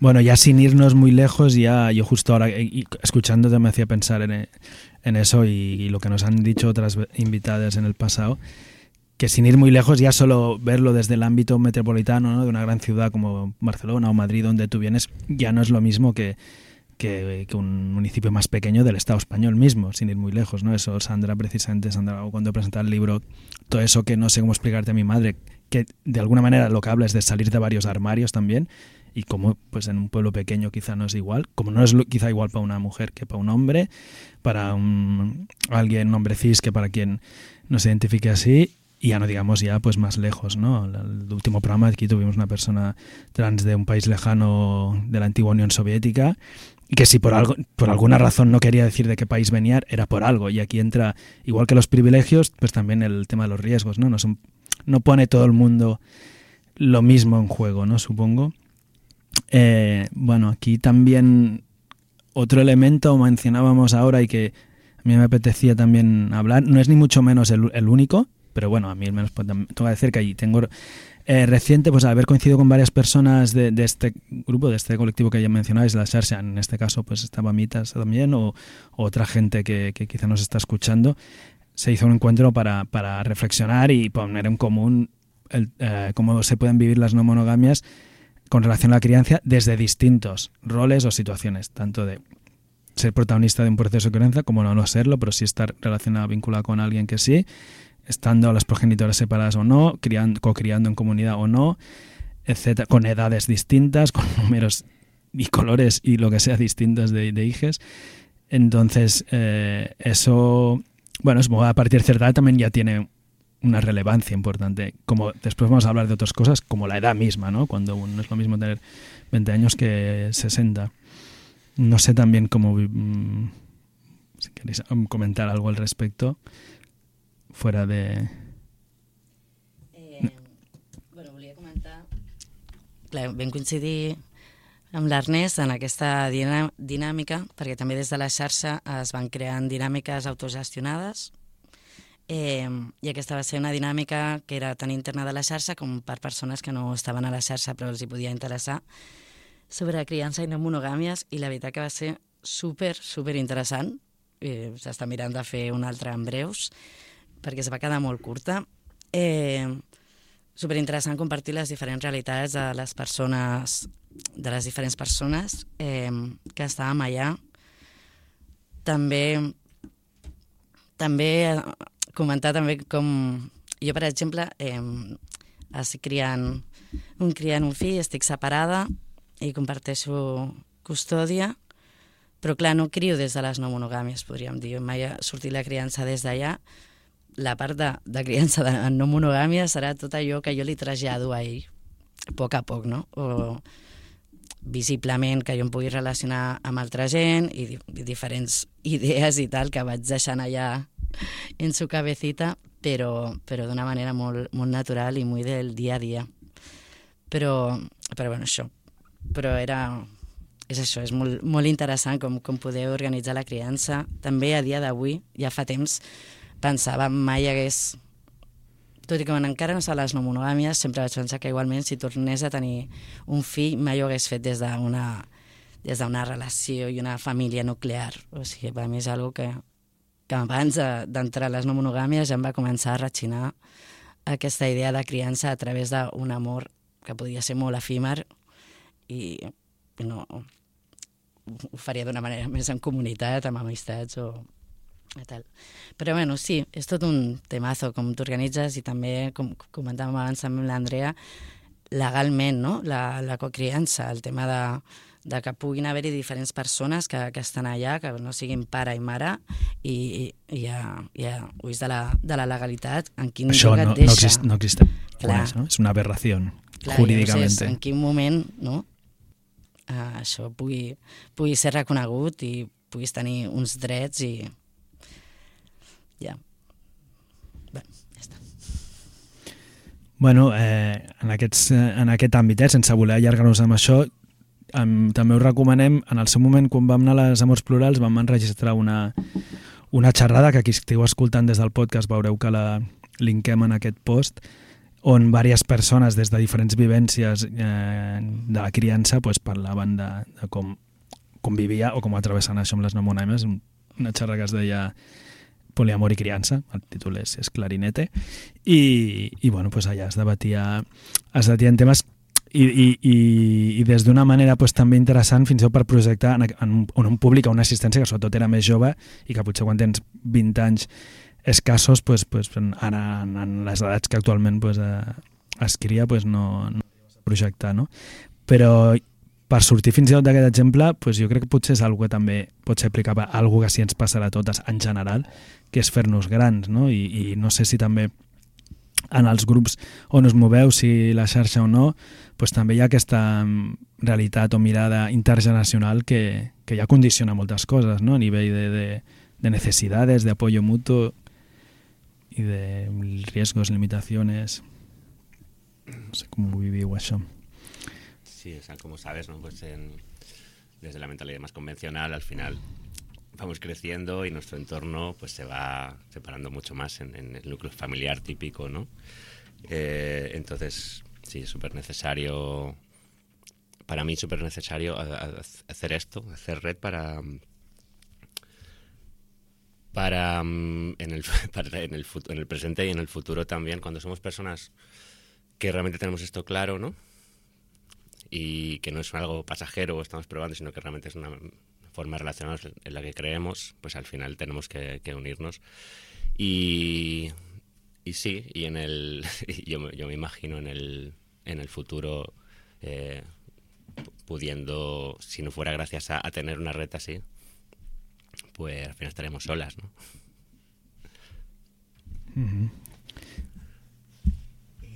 Bueno, ya sin irnos muy lejos, ya yo justo ahora eh, escuchándote me hacía pensar en, en eso y, y lo que nos han dicho otras invitadas en el pasado, que sin ir muy lejos ya solo verlo desde el ámbito metropolitano ¿no? de una gran ciudad como Barcelona o Madrid donde tú vienes ya no es lo mismo que, que, un municipio más pequeño del Estado español mismo, sin ir muy lejos, ¿no? Eso Sandra precisamente, Sandra cuando presentaba el libro, todo eso que no sé cómo explicarte a mi madre, que de alguna manera lo que habla es de salir de varios armarios también y como pues en un pueblo pequeño quizá no es igual, como no es quizá igual para una mujer que para un hombre, para un alguien un hombre cis que para quien no se identifique así y ya no digamos ya pues más lejos, ¿no? El, último programa aquí tuvimos una persona trans de un país lejano de la antigua Unión Soviética y que si por algo por alguna razón no quería decir de qué país venía era por algo y aquí entra igual que los privilegios pues también el tema de los riesgos, ¿no? No son no pone todo el mundo lo mismo en juego, ¿no? Supongo. Eh, bueno, aquí también otro elemento mencionábamos ahora y que a mí me apetecía también hablar, no es ni mucho menos el, el único, pero bueno, a mí al menos pues, tengo que decir que ahí tengo eh, reciente, pues al haber coincidido con varias personas de, de este grupo, de este colectivo que ya mencionáis, la Xarxa, en este caso pues estaba Mitas también o, o otra gente que, que quizá nos está escuchando, se hizo un encuentro para, para reflexionar y poner en común el, eh, cómo se pueden vivir las no monogamias con relación a la crianza desde distintos roles o situaciones, tanto de ser protagonista de un proceso de crianza como no, no serlo, pero sí estar relacionado, vinculado con alguien que sí, estando las progenitoras separadas o no, criando, co-criando en comunidad o no, etcétera, con edades distintas, <laughs> con números y colores y lo que sea distintos de, de hijes. Entonces, eh, eso, bueno, a partir de cierta edad también ya tiene una relevancia importante. Como después vamos a hablar de otras cosas, como la edad misma, ¿no? Cuando no es lo mismo tener 20 años que 60. No sé también cómo mm, si queréis um, comentar algo al respecto fuera de Eh, bueno, volia comentar... Clar, vam coincidir amb l'Ernest en aquesta dinà dinàmica, perquè també des de la xarxa es van creant dinàmiques autogestionades eh, i aquesta va ser una dinàmica que era tan interna de la xarxa com per persones que no estaven a la xarxa però els hi podia interessar sobre criança i no monogàmies i la veritat que va ser super, super interessant. Eh, S'està mirant de fer una altra en breus perquè es va quedar molt curta. Eh, super interessant compartir les diferents realitats de les persones de les diferents persones eh, que estàvem allà. També també eh, comentar també com jo, per exemple, eh, estic criant un criant un fill, estic separada i comparteixo custòdia, però clar, no crio des de les no monogàmies, podríem dir. Mai ha sortit la criança des d'allà. La part de, de criança de no monogàmia serà tot allò que jo li trasllado a ell, a poc a poc, no? O visiblement que jo em pugui relacionar amb altra gent i, di i diferents idees i tal que vaig deixant allà en su cabecita, però, però d'una manera molt, molt natural i molt del dia a dia. Però, però bueno, això. Però era... És això, és molt, molt interessant com, com poder organitzar la criança. També a dia d'avui, ja fa temps, pensava mai hagués... Tot i que encara no sé les no monogàmies, sempre vaig pensar que igualment si tornés a tenir un fill mai ho hagués fet des d'una des d'una relació i una família nuclear. O sigui, per mi és algo que, que abans de- d'entrar a les no monogàmies ja em va començar a ratxinar aquesta idea de criança a través d'un amor que podia ser molt efímer i no ho faria d'una manera més en comunitat, amb amistats o tal. Però bueno, sí, és tot un temazo com t'organitzes i també, com comentàvem abans amb l'Andrea, legalment, no? La, la cocriança, el tema de, de que puguin haver-hi diferents persones que, que estan allà, que no siguin pare i mare, i, i, i ja, ja ulls de la, de la legalitat, en quin Això lloc no, et no, deixa. existe, no existe. Clar. ¿no? Es una jurídicamente. llavors és en quin moment, no? uh, això pugui, pugui ser reconegut i puguis tenir uns drets i ja. Bé, ja està. Bueno, eh, en, aquests, eh, en aquest àmbit, eh, sense voler allargar-nos amb això, em, també us recomanem, en el seu moment, quan vam anar a les Amors Plurals, vam enregistrar una, una xerrada que qui estigueu escoltant des del podcast veureu que la linkem en aquest post, on diverses persones des de diferents vivències eh, de la criança pues, parlaven de, de com, vivia o com atravessen això amb les no monògames, una xerrada que es deia Poliamor i criança, el títol és, és clarinete, i, i bueno, pues allà es debatia, es debatien temes i, i, i, i des d'una manera pues, també interessant fins i tot per projectar en, en, en un públic a una assistència que sobretot era més jove i que potser quan tens 20 anys escassos pues, pues, ara en, en les edats que actualment pues, eh, es cria pues, no, no projectar no? però per sortir fins i tot d'aquest exemple pues, jo crec que potser és algo que també pot ser aplicable a algo que sí ens passarà a totes en general que és fer-nos grans no? I, i no sé si també en els grups on us moveu, si la xarxa o no, pues també hi ha aquesta mm, realitat o mirada intergeneracional que, que ja condiciona moltes coses, ¿no? a nivell de, de, de necessitats, de apoyo mutuo i de riesgos, limitaciones. No sé com ho viviu això. Sí, o sea, como sabes, ¿no? Pues desde la mentalidad más convencional, al final vamos creciendo y nuestro entorno pues se va separando mucho más en, el núcleo familiar típico, ¿no? Eh, entonces, sí, es súper necesario, para mí súper necesario hacer esto, hacer red para para, mm, en, el, <laughs> para en, el, en el presente y en el futuro también, cuando somos personas que realmente tenemos esto claro, ¿no? Y que no es algo pasajero estamos probando, sino que realmente es una forma de en la que creemos, pues al final tenemos que, unirnos. Y, y, sí, y en el, <laughs> yo, yo, me imagino en el, en el futuro eh, pudiendo, si no fuera gracias a, tener una red así, pues al final estaremos solas, ¿no?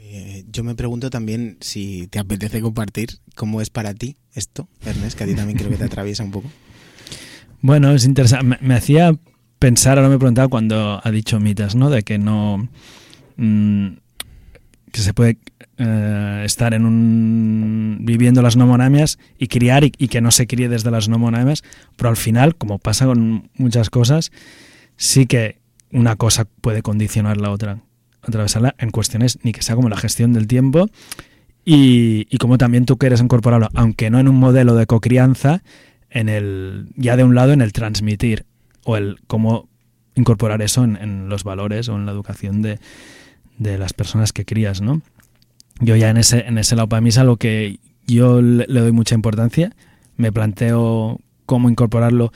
Eh, yo me pregunto también si te apetece compartir cómo es para ti esto, Ernest, que a ti también creo que te <laughs> atraviesa un poco. Bueno, es interesante. Me, me, hacía pensar, ahora me preguntaba cuando ha dicho Mitas, ¿no? De que no. Mmm, que se puede eh, estar en un. viviendo las no monamias y criar y, y, que no se críe desde las no monamias, pero al final, como pasa con muchas cosas, sí que una cosa puede condicionar la otra. Atravesarla en cuestiones ni que sea como la gestión del tiempo y, y como también tú quieres incorporarlo, aunque no en un modelo de cocrianza, en el ya de un lado en el transmitir o el cómo incorporar eso en, los valores o en la educación de, de, las personas que crías, ¿no? Yo ya en ese, en ese lado para mí es algo que yo le doy mucha importancia, me planteo cómo incorporarlo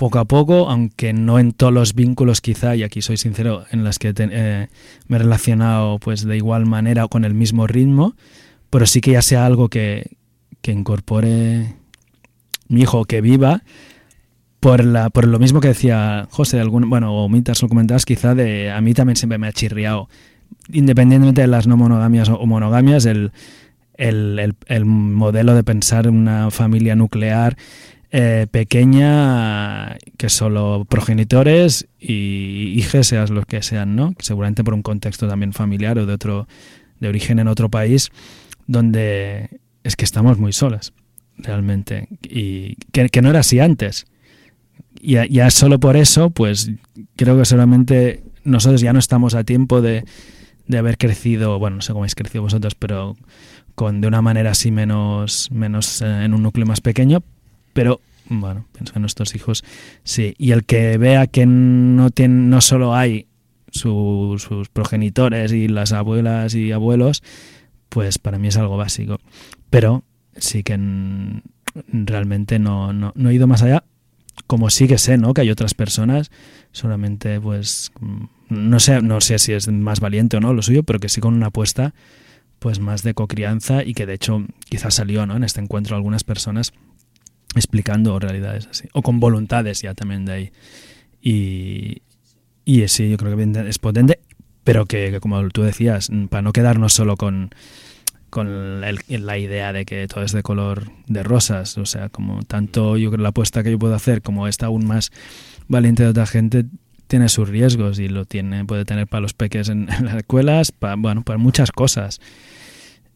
poco a poco, aunque no en todos los vínculos quizá, y aquí soy sincero, en las que te, eh, me he relacionado pues de igual manera o con el mismo ritmo, pero sí que ya sea algo que, que incorpore mi hijo que viva por, la, por lo mismo que decía José, algún, bueno, o Mitas lo comentabas, quizá de a mí también siempre me ha chirriado, independientemente de las no monogamias o monogamias, el, el, el, el modelo de pensar una familia nuclear eh, pequeña que solo progenitores y hijos, seas los que sean, ¿no? Seguramente por un contexto también familiar o de otro de origen en otro país donde es que estamos muy solas realmente y que, no era así antes y ya, ya, solo por eso pues creo que solamente nosotros ya no estamos a tiempo de, de haber crecido bueno no sé cómo habéis crecido vosotros pero con de una manera así menos menos eh, en un núcleo más pequeño pero bueno pienso en nuestros hijos sí y el que vea que no tiene no solo hay su, sus progenitores y las abuelas y abuelos pues para mí es algo básico pero sí que en, realmente no, no, no, he ido más allá, como sí que sé, ¿no? Que hay otras personas, solamente pues no sé, no sé si es más valiente o no lo suyo, pero que sí con una apuesta pues más de cocrianza y que de hecho quizás salió, ¿no? En este encuentro algunas personas explicando realidades así, o con voluntades ya también de ahí. Y, y sí, yo creo que es potente, pero que, como tú decías, para no quedarnos solo con con la idea de que todo es de color de rosas. O sea, como tanto yo creo la apuesta que yo puedo hacer como esta aún más valiente de otra gente tiene sus riesgos y lo tiene puede tener para los peques en, en las escuelas, para, bueno, para muchas cosas.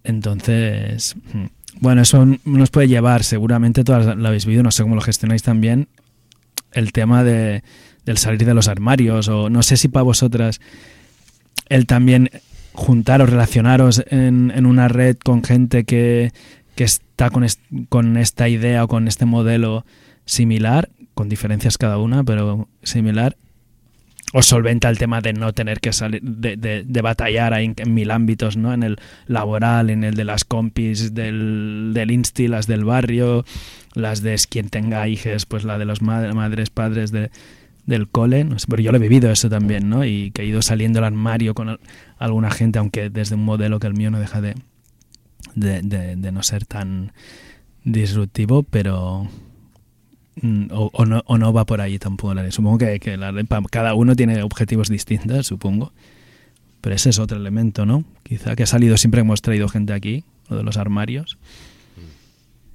Entonces, mm, bueno, eso nos puede llevar, seguramente todas lo habéis vivido, no sé cómo lo gestionáis también, el tema de, del salir de los armarios, o no sé si para vosotras el también juntaros, relacionaros en, en una red con gente que, que está con, est- con esta idea o con este modelo similar, con diferencias cada una, pero similar, os solventa el tema de no tener que salir, de, de- batallar en, en mil ámbitos, ¿no? En el laboral, en el de las compis, del, del insti, las del barrio, las de quien tenga hijos, pues la de los madres, padres de, del cole, no sé, yo lo he vivido eso también, ¿no? Y que he ido saliendo del armario con al- alguna gente, aunque desde un modelo que el mío no deja de, de, de- de no ser tan disruptivo, pero o, o no, o no va por ahí tampoco la ley. Supongo que, que la cada uno tiene objetivos distintos, supongo. Pero ese es otro elemento, ¿no? Quizá que ha salido siempre hemos traído gente aquí, lo de los armarios.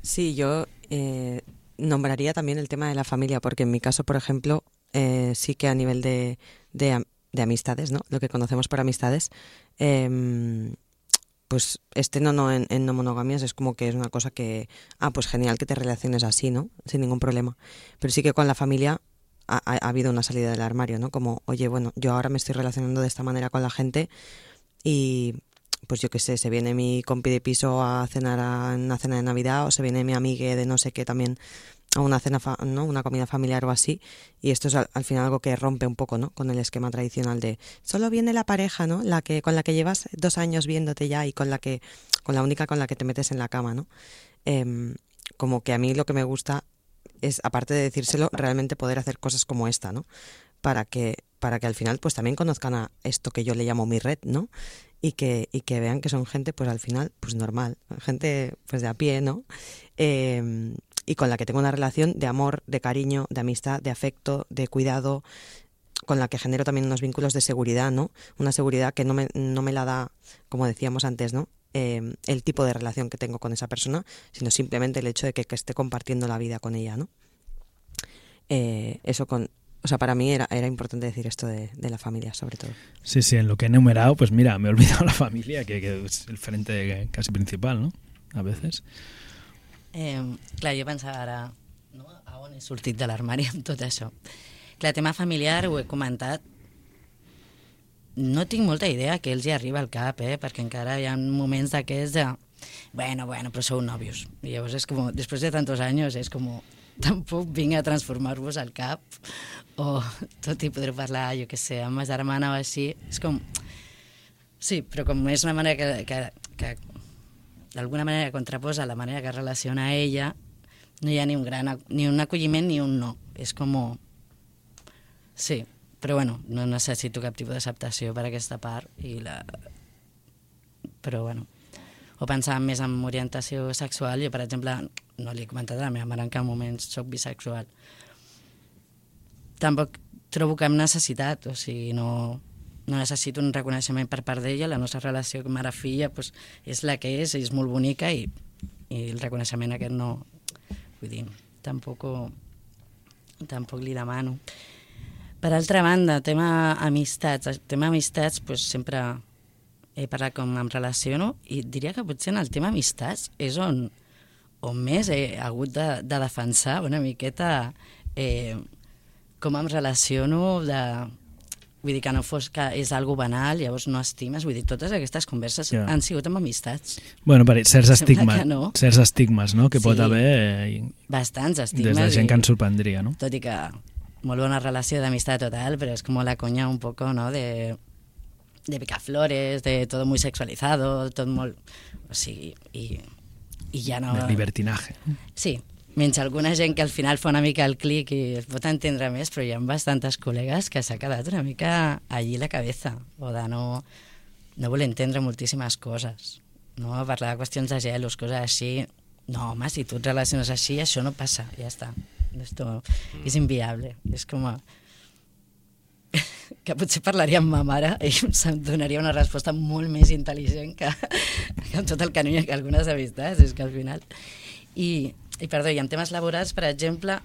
Sí, yo eh, nombraría también el tema de la familia, porque en mi caso, por ejemplo, eh, sí que a nivel de, de, de amistades, ¿no? Lo que conocemos por amistades, em, pues este no, no en, no monogamias es como que es una cosa que, ah, pues genial que te relaciones así, ¿no? Sin ningún problema. Pero sí que con la familia ha, ha- ha habido una salida del armario, ¿no? Como, oye, bueno, yo ahora me estoy relacionando de esta manera con la gente y pues yo qué sé, se viene mi compi de piso a cenar a una cena de Navidad o se viene mi amiga de no sé qué también a una cena, fa- ¿no? Una comida familiar o así. Y esto es al, al final algo que rompe un poco, ¿no? Con el esquema tradicional de solo viene la pareja, ¿no? La que, con la que llevas dos años viéndote ya y con la que, con la única con la que te metes en la cama, ¿no? Em, como que a mí lo que me gusta es, aparte de decírselo, realmente poder hacer cosas como esta, ¿no? Para que, para que al final pues también conozcan a esto que yo le llamo mi red, ¿no? Y que, y que vean que son gente, pues al final, pues normal, gente pues de a pie, ¿no? Eh, y con la que tengo una relación de amor, de cariño, de amistad, de afecto, de cuidado, con la que genero también unos vínculos de seguridad, ¿no? Una seguridad que no me, no me la da, como decíamos antes, ¿no? Eh, el tipo de relación que tengo con esa persona, sino simplemente el hecho de que, que esté compartiendo la vida con ella, ¿no? Eh, eso con, o sea, para mí era, era importante decir esto de, de la familia, sobre todo. Sí, sí, en lo que he enumerado, pues mira, me he olvidado <laughs> la familia, que es el frente casi principal, ¿no? A veces. Eh, clar, jo pensava ara, no? a on he sortit de l'armari amb tot això? Clar, tema familiar ho he comentat, no tinc molta idea que els hi arriba al cap, eh? perquè encara hi ha moments d'aquests de bueno, bueno, però sou nòvios. I llavors és com, després de tantos anys, és com, tampoc vinc a transformar-vos al cap, o tot i podré parlar, jo que sé, amb ma germana o així, és com... Sí, però com és una manera que, que, que d'alguna manera contraposa la manera que es relaciona ella, no hi ha ni un gran ni un acolliment ni un no. És com... Sí, però bueno, no necessito cap tipus d'acceptació per aquesta part i la... Però bueno, o pensar més en orientació sexual, jo per exemple no li he comentat a la meva mare en cap moment soc bisexual. Tampoc trobo cap necessitat, o sigui, no, no necessito un reconeixement per part d'ella, la nostra relació mare-filla pues, és la que és, és molt bonica i, i el reconeixement aquest no... Vull dir, tampoc, tampoc li demano. Per altra banda, tema amistats. El tema amistats, pues, sempre he parlat com em relaciono i diria que potser en el tema amistats és on, on més he hagut de, de defensar una miqueta eh, com em relaciono de, vull dir que no fos que és algo banal, llavors no estimes, vull dir, totes aquestes converses Ja. han sigut amb amistats. Bueno, per certs estigmes, no. certs estigmes no? que pot Sí. haver eh, Bastants des estigmes. de gent i- que ens sorprendria, no? tot i que molt bona relació d'amistat total, pero es como la coña un poco, ¿no? De, de picaflores, de todo muy sexualizado, todo muy... O sigui, i, i ja no... De libertinaje. Sí, menys alguna gent que al final fa una mica el clic i es pot entendre més, però hi ha bastantes col·legues que s'ha quedat una mica allí la cabeza, o de no, no voler entendre moltíssimes coses, no? parlar de qüestions de gelos, coses així, no, home, si tu et relaciones així, això no passa, ja està. Esto és inviable. És com... A... <laughs> que potser parlaria amb ma mare i se'm donaria una resposta molt més intel·ligent que, <laughs> que amb tot el carinyo que algunes amistats, és que al final... I, i perdó, i en temes laborals, per exemple,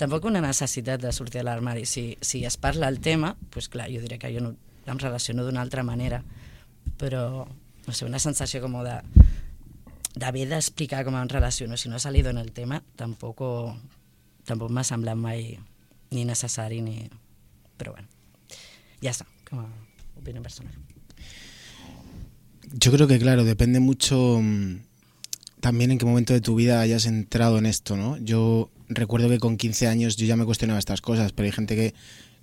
tampoc una necessitat de sortir de l'armari. Si, si es parla el tema, doncs clar, jo diré que jo no, em relaciono d'una altra manera, però, no sé, una sensació com de d'haver d'explicar com em relaciono, si no se li dona el tema, tampoc, tampoc m'ha semblat mai ni necessari ni... Però bueno, ya está, como opinión personal. Yo creo que, claro, depende mucho mm, también en qué momento de tu vida hayas entrado en esto, ¿no? Yo recuerdo que con 15 años yo ya me cuestionaba estas cosas, pero hay gente que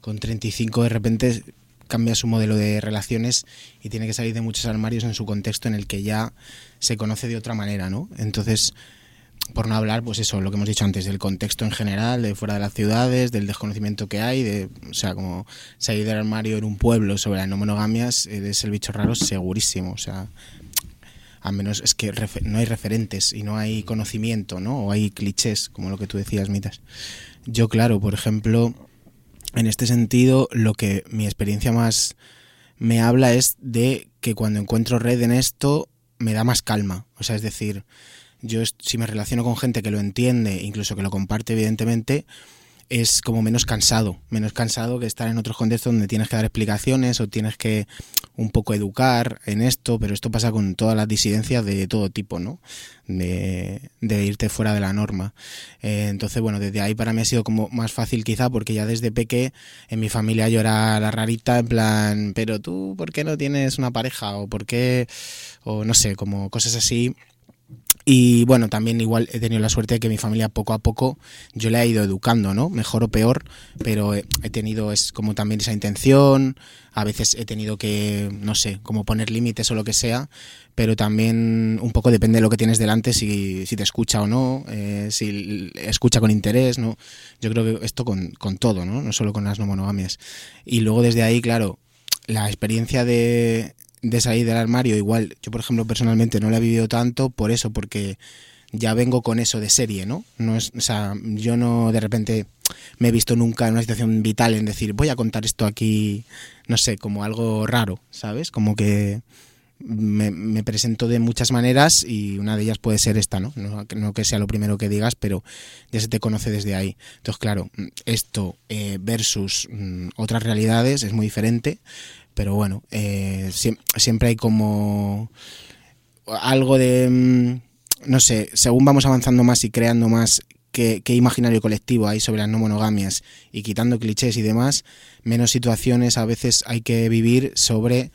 con 35 de repente cambia su modelo de relaciones y tiene que salir de muchos armarios en su contexto en el que ya se conoce de otra manera, ¿no? Entonces, por no hablar, pues eso, lo que hemos dicho antes, del contexto en general, de fuera de las ciudades, del desconocimiento que hay, de, o sea, como salir del armario en un pueblo sobre las no monogamias, eres el bicho raro segurísimo, o sea, al menos es que no hay referentes y no hay conocimiento, ¿no? O hay clichés, como lo que tú decías, Mitas. Yo, claro, por ejemplo, en este sentido, lo que mi experiencia más me habla es de que cuando encuentro red en esto, me da más calma. O sea, es decir, yo si me relaciono con gente que lo entiende, incluso que lo comparte evidentemente, es como menos cansado, menos cansado que estar en otros contextos donde tienes que dar explicaciones o tienes que un poco educar en esto, pero esto pasa con todas las disidencias de todo tipo, ¿no? De, de irte fuera de la norma. Eh, entonces, bueno, desde ahí para mí ha sido como más fácil quizá porque ya desde peque en mi familia yo era la rarita en plan, pero tú, ¿por qué no tienes una pareja? O ¿por qué? O no sé, como cosas así y bueno, también igual he tenido la suerte de que mi familia poco a poco yo le he ido educando, ¿no? Mejor o peor, pero he tenido es como también esa intención, a veces he tenido que, no sé, como poner límites o lo que sea, pero también un poco depende de lo que tienes delante, si, si te escucha o no, eh, si escucha con interés, ¿no? Yo creo que esto con, con todo, ¿no? No solo con las no monogamias. Y luego desde ahí, claro, la experiencia de de salir del armario, igual yo por ejemplo personalmente no la he vivido tanto por eso, porque ya vengo con eso de serie, ¿no? no es, o sea, yo no de repente me he visto nunca en una situación vital en decir voy a contar esto aquí, no sé, como algo raro, ¿sabes? Como que me, presento de muchas maneras y una de ellas puede ser esta, ¿no? ¿no? ¿no? que sea lo primero que digas, pero ya se te conoce desde ahí. Entonces, claro, esto eh, versus mm, otras realidades es muy diferente, pero bueno, eh, siempre hay como algo de, mm, no sé, según vamos avanzando más y creando más qué, imaginario colectivo hay sobre las no monogamias y quitando clichés y demás, menos situaciones a veces hay que vivir sobre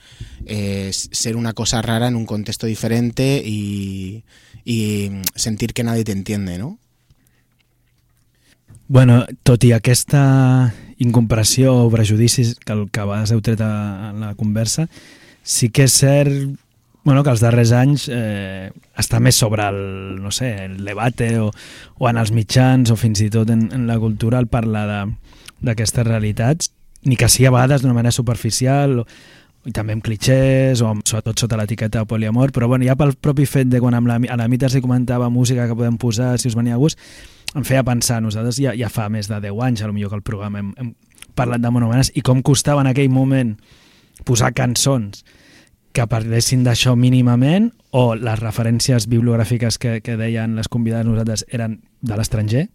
eh, ser una cosa rara en un contexto diferente y, y sentir que nadie te entiende, ¿no? Bueno, tot i aquesta incomprensió o prejudicis que, que a vegades heu tret a, la conversa, sí que és cert bueno, que els darrers anys eh, està més sobre el, no sé, el debate o, o en els mitjans o fins i tot en, en la cultura el parlar d'aquestes realitats, ni que sigui a vegades d'una manera superficial o, i també amb clichés o amb, sobretot sota l'etiqueta de poliamor, però bueno, ja pel propi fet de quan amb la, a la Mita s'hi comentava música que podem posar si us venia a gust, em feia pensar, nosaltres ja, ja fa més de 10 anys, a millor que el programa hem, hem parlat de monomanes, i com costava en aquell moment posar cançons que parlessin d'això mínimament o les referències bibliogràfiques que, que deien les convidades nosaltres eren de l'estranger,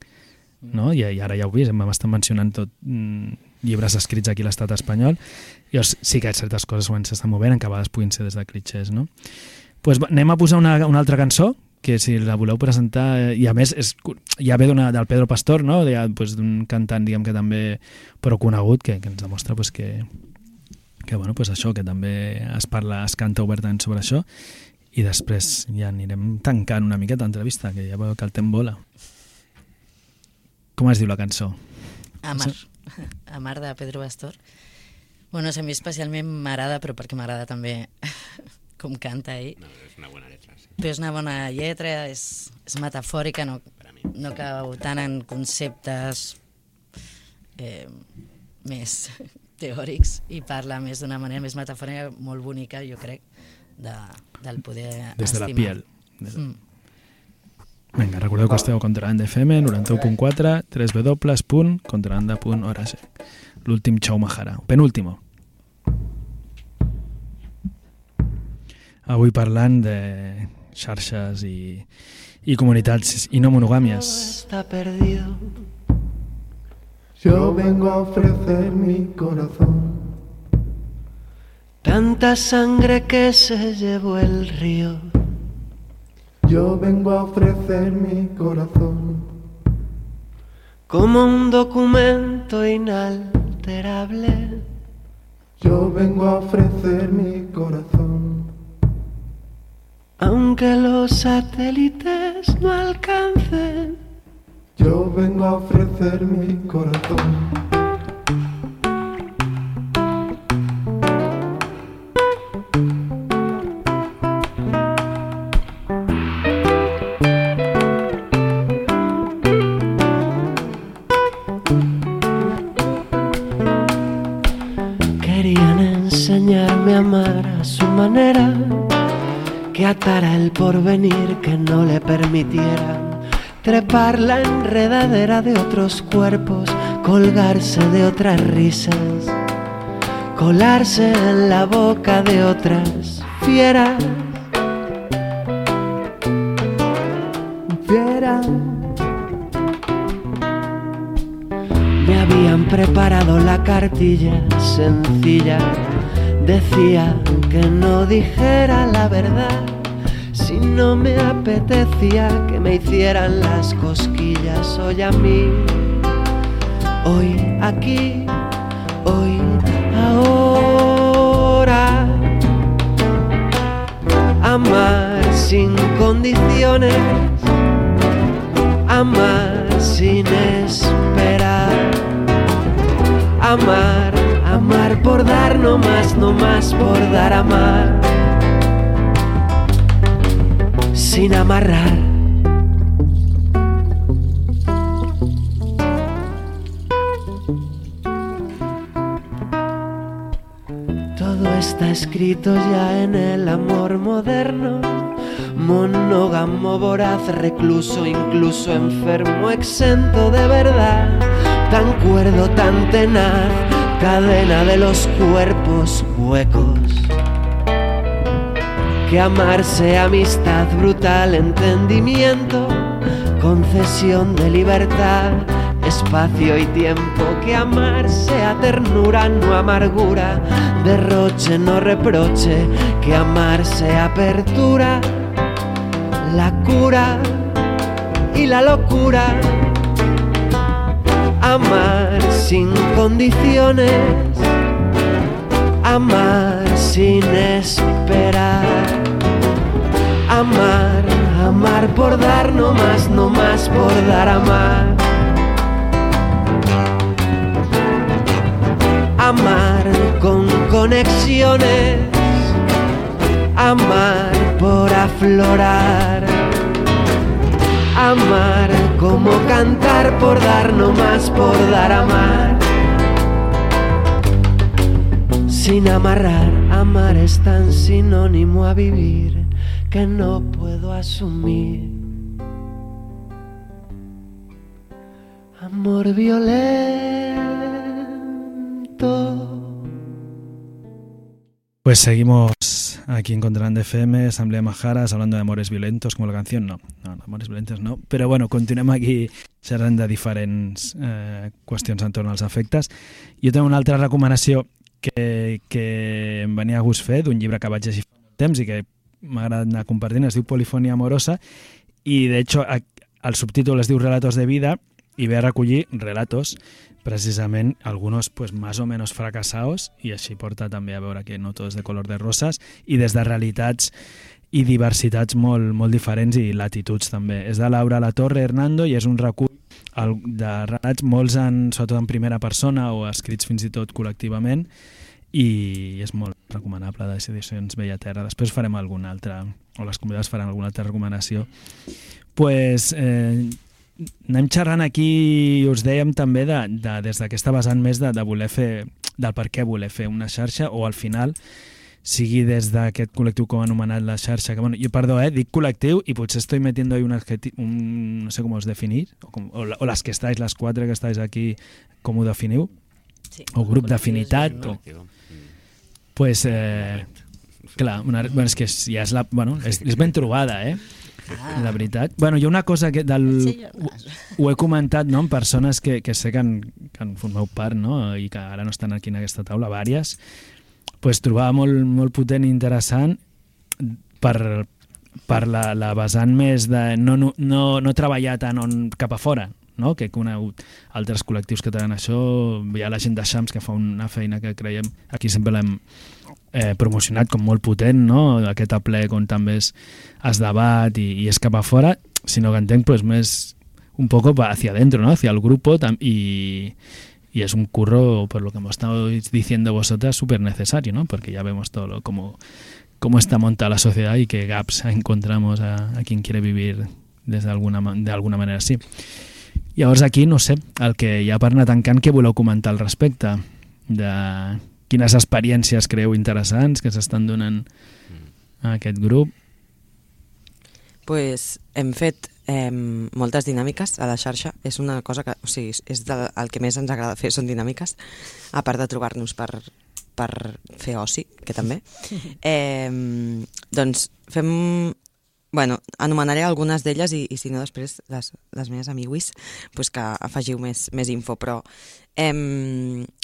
no? I, I ara ja ho vist, hem estat mencionant tot mm, llibres escrits aquí a l'estat espanyol. I sí que certes coses s'estan movent, que a vegades puguin ser des de clitxers, no? pues, anem a posar una, una altra cançó que si la voleu presentar, i a més és, ja ve del Pedro Pastor, no? Ja, pues, d'un cantant diguem que també però conegut, que, que ens demostra pues, que, que, bueno, pues això, que també es parla, es canta obertament sobre això, i després ja anirem tancant una miqueta l'entrevista, que ja veu que el temps vola. Com es diu la cançó? Amar. <laughs> Amar de Pedro Pastor. Bueno, a mi especialment m'agrada, però perquè m'agrada també <laughs> com canta ell. No, és una bona lletra, sí. Però és una bona lletra, és, és metafòrica, no, no cau tant en conceptes eh, més teòrics i parla més d'una manera més metafòrica, molt bonica, jo crec, de, del poder Des de la piel. Des de... Mm. Vinga, recordeu que esteu a Contrabanda FM 91.4 www.contrabanda.org L'últim Chau Mahara, penúltimo. Avui parlant de xarxes i, i comunitats i no monogàmies. está perdido. Yo vengo a ofrecer mi corazón. Tanta sangre que se llevó el río. Yo vengo a ofrecer mi corazón. Como un documento inalterable. Yo vengo a ofrecer mi corazón. Aunque los satélites no alcancen, yo vengo a ofrecer mi corazón. Querían enseñarme a amar a su manera, que atara el porvenir, que no le permitiera trepar la enredadera de otros cuerpos, colgarse de otras risas, colarse en la boca de otras fieras. Fieras. Me habían preparado la cartilla sencilla. Decía que no dijera la verdad si no me apetecía que me hicieran las cosquillas hoy a mí. Hoy aquí, hoy ahora. Amar sin condiciones, amar sin esperar. Amar, amar por dar no más, no más por dar amar. Sin amarrar. Todo está escrito ya en el amor moderno. Monógamo, voraz, recluso, incluso enfermo, exento de verdad. Tan cuerdo, tan tenaz, cadena de los cuerpos huecos. Que amarse amistad, brutal entendimiento, concesión de libertad, espacio y tiempo. Que amarse a ternura, no amargura, derroche, no reproche. Que amarse apertura, la cura y la locura. Amar sin condiciones, amar sin esperar. Amar, amar por dar no más, no más por dar amar. Amar con conexiones, amar por aflorar. Amar como cantar por dar no más por dar amar. Sin amarrar, amar es tan sinónimo a vivir que no puedo asumir. Amor violento. Pues seguimos aquí en Contrabanda FM, Asamblea Majaras, hablando de amores violentos, como la canción, no, no, amores violentos no, però bueno, continuem aquí xerrant de diferents eh, qüestions entorn als afectes. Jo tengo una altra recomanació que, que em a gust fer d'un llibre que vaig llegir fa molt temps i que m'ha agradat anar compartint, es diu Polifonia Amorosa i de hecho el subtítol es diu Relatos de vida i ve a recollir relatos precisament algunos pues más o menos fracasados i així porta també a veure que no tot és de color de roses i des de realitats i diversitats molt, molt diferents i latituds també. És de Laura La Torre Hernando i és un recull de relats, molts en, sobretot en primera persona o escrits fins i tot col·lectivament i és molt recomanable de Edicions Bella Terra. Després farem alguna altra, o les convidades faran alguna altra recomanació. pues, eh, anem xerrant aquí, us dèiem també, de, de, des d'aquesta vessant més de, de voler fer, del per què voler fer una xarxa, o al final, sigui des d'aquest col·lectiu com ha anomenat la xarxa, que bueno, jo perdó, eh, dic col·lectiu i potser estoy metiendo ahí un adjetivo, un, no sé com os definir, o, com, o, o les que estáis, les quatre que estáis aquí, com ho definiu? Sí, O grup d'afinitat, o... Pues, eh, clar, una, bueno, és que és, ja és, la, bueno, és, és ben trobada, eh? Ah. La veritat. Bueno, hi ha una cosa que del, Sí, ho, ho he comentat no, amb persones que, que sé que en, que en formeu part no, i que ara no estan aquí en aquesta taula, vàries, pues, trobava molt, molt potent i interessant per, per la, la vessant més de no, no, no, no treballar tant on, cap a fora, no? que he conegut altres col·lectius que tenen això, hi ha la gent de Xams que fa una feina que creiem, aquí sempre l'hem eh, promocionat com molt potent, no? aquest aplec on també es, es debat i, i és cap a fora, sinó que entenc pues, més un poco hacia adentro, ¿no? hacia el grupo y, y es un curro, por lo que hemos estado diciendo vosotras, súper necesario, ¿no? porque ya vemos todo lo, cómo, cómo está montada la sociedad y qué gaps encontramos a, a quien quiere vivir des d'alguna ma- d'alguna manera sí. Llavors aquí, no sé, el que ja per anar tancant, què voleu comentar al respecte? De quines experiències creu interessants que s'estan donant a aquest grup? pues hem fet eh, moltes dinàmiques a la xarxa. És una cosa que, o sigui, és del, el que més ens agrada fer, són dinàmiques, a part de trobar-nos per, per fer oci, que també. <laughs> Eh, doncs fem... Bueno, anomenaré algunes d'elles i, i si no després les, les meves amiguis pues que afegiu més, més info, però eh,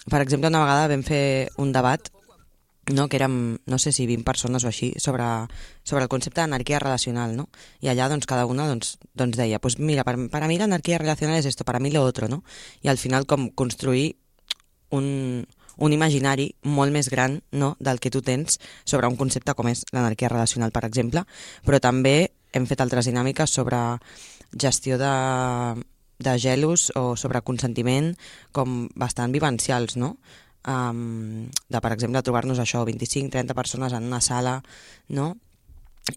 per exemple una vegada vam fer un debat no, que érem, no sé si 20 persones o així, sobre, sobre el concepte d'anarquia relacional, no? I allà, doncs, cada una doncs, doncs deia, pues mira, per, para mí la anarquía relacional es esto, para mí lo otro, no? I al final com construir un, un imaginari molt més gran no, del que tu tens sobre un concepte com és l'anarquia relacional, per exemple, però també hem fet altres dinàmiques sobre gestió de, de gelos o sobre consentiment com bastant vivencials, no? Um, de, per exemple, trobar-nos això, 25-30 persones en una sala, no?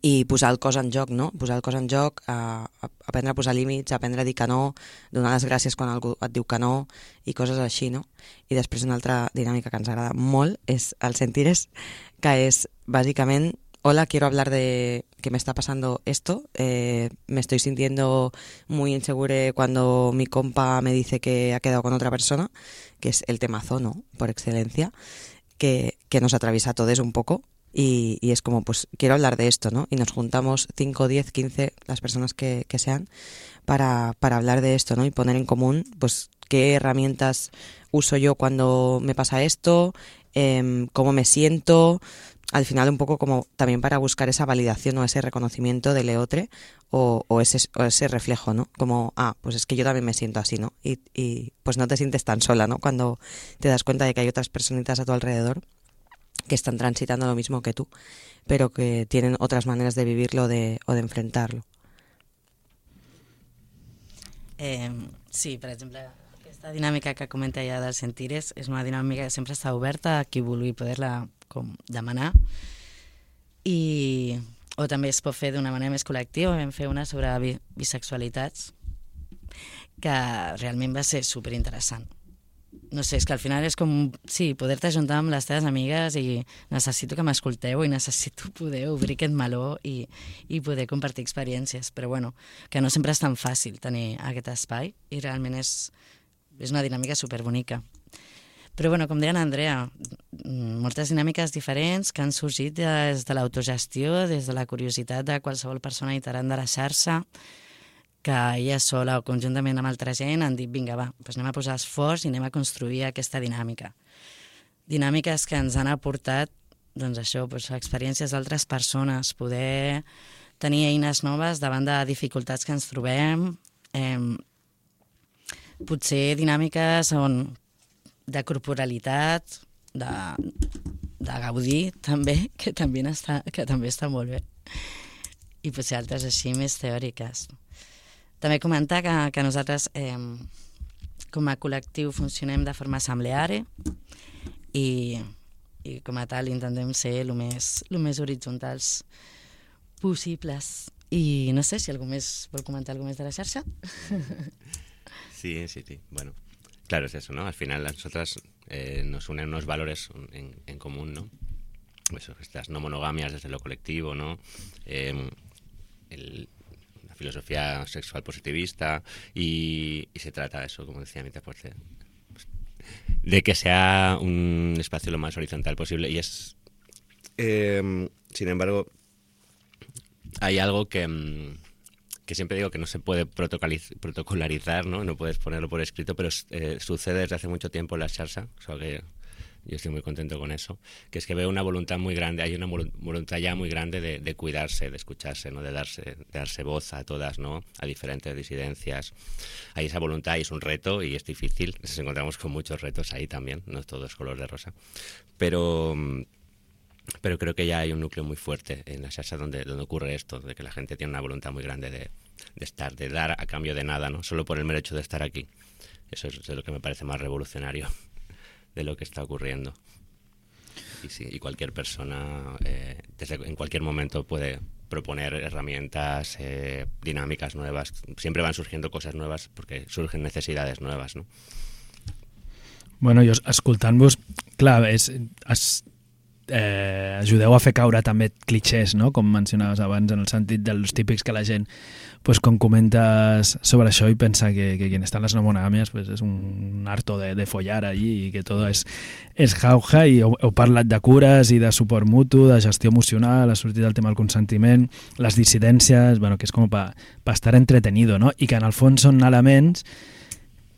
I posar el cos en joc, no? Posar el cos en joc, eh, aprendre a posar límits, aprendre a dir que no, donar les gràcies quan algú et diu que no i coses així, no? I després una altra dinàmica que ens agrada molt és el sentires, que és bàsicament hola, quiero hablar de que me está pasando esto, eh, me estoy sintiendo muy insegure cuando mi compa me dice que ha quedado con otra persona, que es el temazo, ¿no? Por excelencia, que, que nos atraviesa a todos un poco y, y es como, pues quiero hablar de esto, ¿no? Y nos juntamos 5, 10, 15, las personas que, que sean, para, para hablar de esto, ¿no? Y poner en común, pues, qué herramientas uso yo cuando me pasa esto, em, cómo me siento, al final un poco como también para buscar esa validación o ese reconocimiento del eotre o, o, ese, o ese reflejo, ¿no? Como, ah, pues es que yo también me siento así, ¿no? Y, y pues no te sientes tan sola, ¿no? Cuando te das cuenta de que hay otras personitas a tu alrededor que están transitando lo mismo que tú, pero que tienen otras maneras de vivirlo de, o de enfrentarlo. Eh, sí, per exemple, aquesta dinàmica que comenta ja dels sentires és una dinàmica que sempre està oberta a qui vulgui poder-la com demanar i o també es pot fer d'una manera més col·lectiva. Vam fer una sobre bi bisexualitats que realment va ser superinteressant. No sé, és que al final és com, sí, poder-te ajuntar amb les teves amigues i necessito que m'escolteu i necessito poder obrir aquest meló i, i poder compartir experiències. Però bueno, que no sempre és tan fàcil tenir aquest espai i realment és, és una dinàmica superbonica. Però bueno, com deia l'Andrea, mm, moltes dinàmiques diferents que han sorgit des de l'autogestió, des de la curiositat de qualsevol persona iterant de la xarxa, que ella sola o conjuntament amb altra gent han dit vinga, va, doncs anem a posar esforç i anem a construir aquesta dinàmica. Dinàmiques que ens han aportat doncs això, doncs, experiències d'altres persones, poder tenir eines noves davant de dificultats que ens trobem, eh, potser dinàmiques on de corporalitat, de, de gaudir també, que també, està, que també està molt bé. I potser altres així més teòriques. També comentar que, que nosaltres eh, com a col·lectiu funcionem de forma assembleària i, i com a tal intentem ser el més, el més horitzontals possibles. I no sé si algú més vol comentar alguna més de la xarxa. <laughs> Sí, sí, sí. Bueno, claro, es eso, ¿no? Al final nosotras eh, nos unen unos valores en, en común, ¿no? eso, estas no monogamias desde lo colectivo, ¿no? Eh, el- filosofía sexual positivista y, se trata de eso, como decía Anita, pues de, que sea un espacio lo más horizontal posible y es, eh, sin embargo, hay algo que, mm, que siempre digo que no se puede protocolarizar, ¿no? No puedes ponerlo por escrito, pero eh, sucede desde hace mucho tiempo en la Xarxa, o sea que yo estoy muy contento con eso, que es que veo una voluntad muy grande, hay una volu- voluntad ya muy grande de, de cuidarse, de escucharse, ¿no? De darse, darse voz a todas, ¿no? A diferentes disidencias. Hay esa voluntad y es un reto y es difícil, nos encontramos con muchos retos ahí también, no todo es color de rosa, pero... pero creo que ya hay un núcleo muy fuerte en la Xarxa donde, donde ocurre esto, de que la gente tiene una voluntad muy grande de, estar, de dar a cambio de nada, ¿no? Solo por el mero hecho de estar aquí. Eso es lo que me parece más revolucionario de lo que está ocurriendo. Y cualquier persona eh, desde, en cualquier momento puede proponer herramientas, eh, dinámicas nuevas. Siempre van surgiendo cosas nuevas porque surgen necesidades nuevas, ¿no? Bueno, jo escoltant-vos, clar, es, eh, ajudeu a fer caure també clichés, no? com mencionaves abans, en el sentit dels típics que la gent, pues, quan comentes sobre això i pensa que, que quien està en les no monògamies pues, és un harto de, de follar allí i que tot és, és jauja i heu, heu parlat de cures i de suport mutu, de gestió emocional, ha sortit el tema del consentiment, les dissidències, bueno, que és com per estar entretenido, no? i que en el fons són elements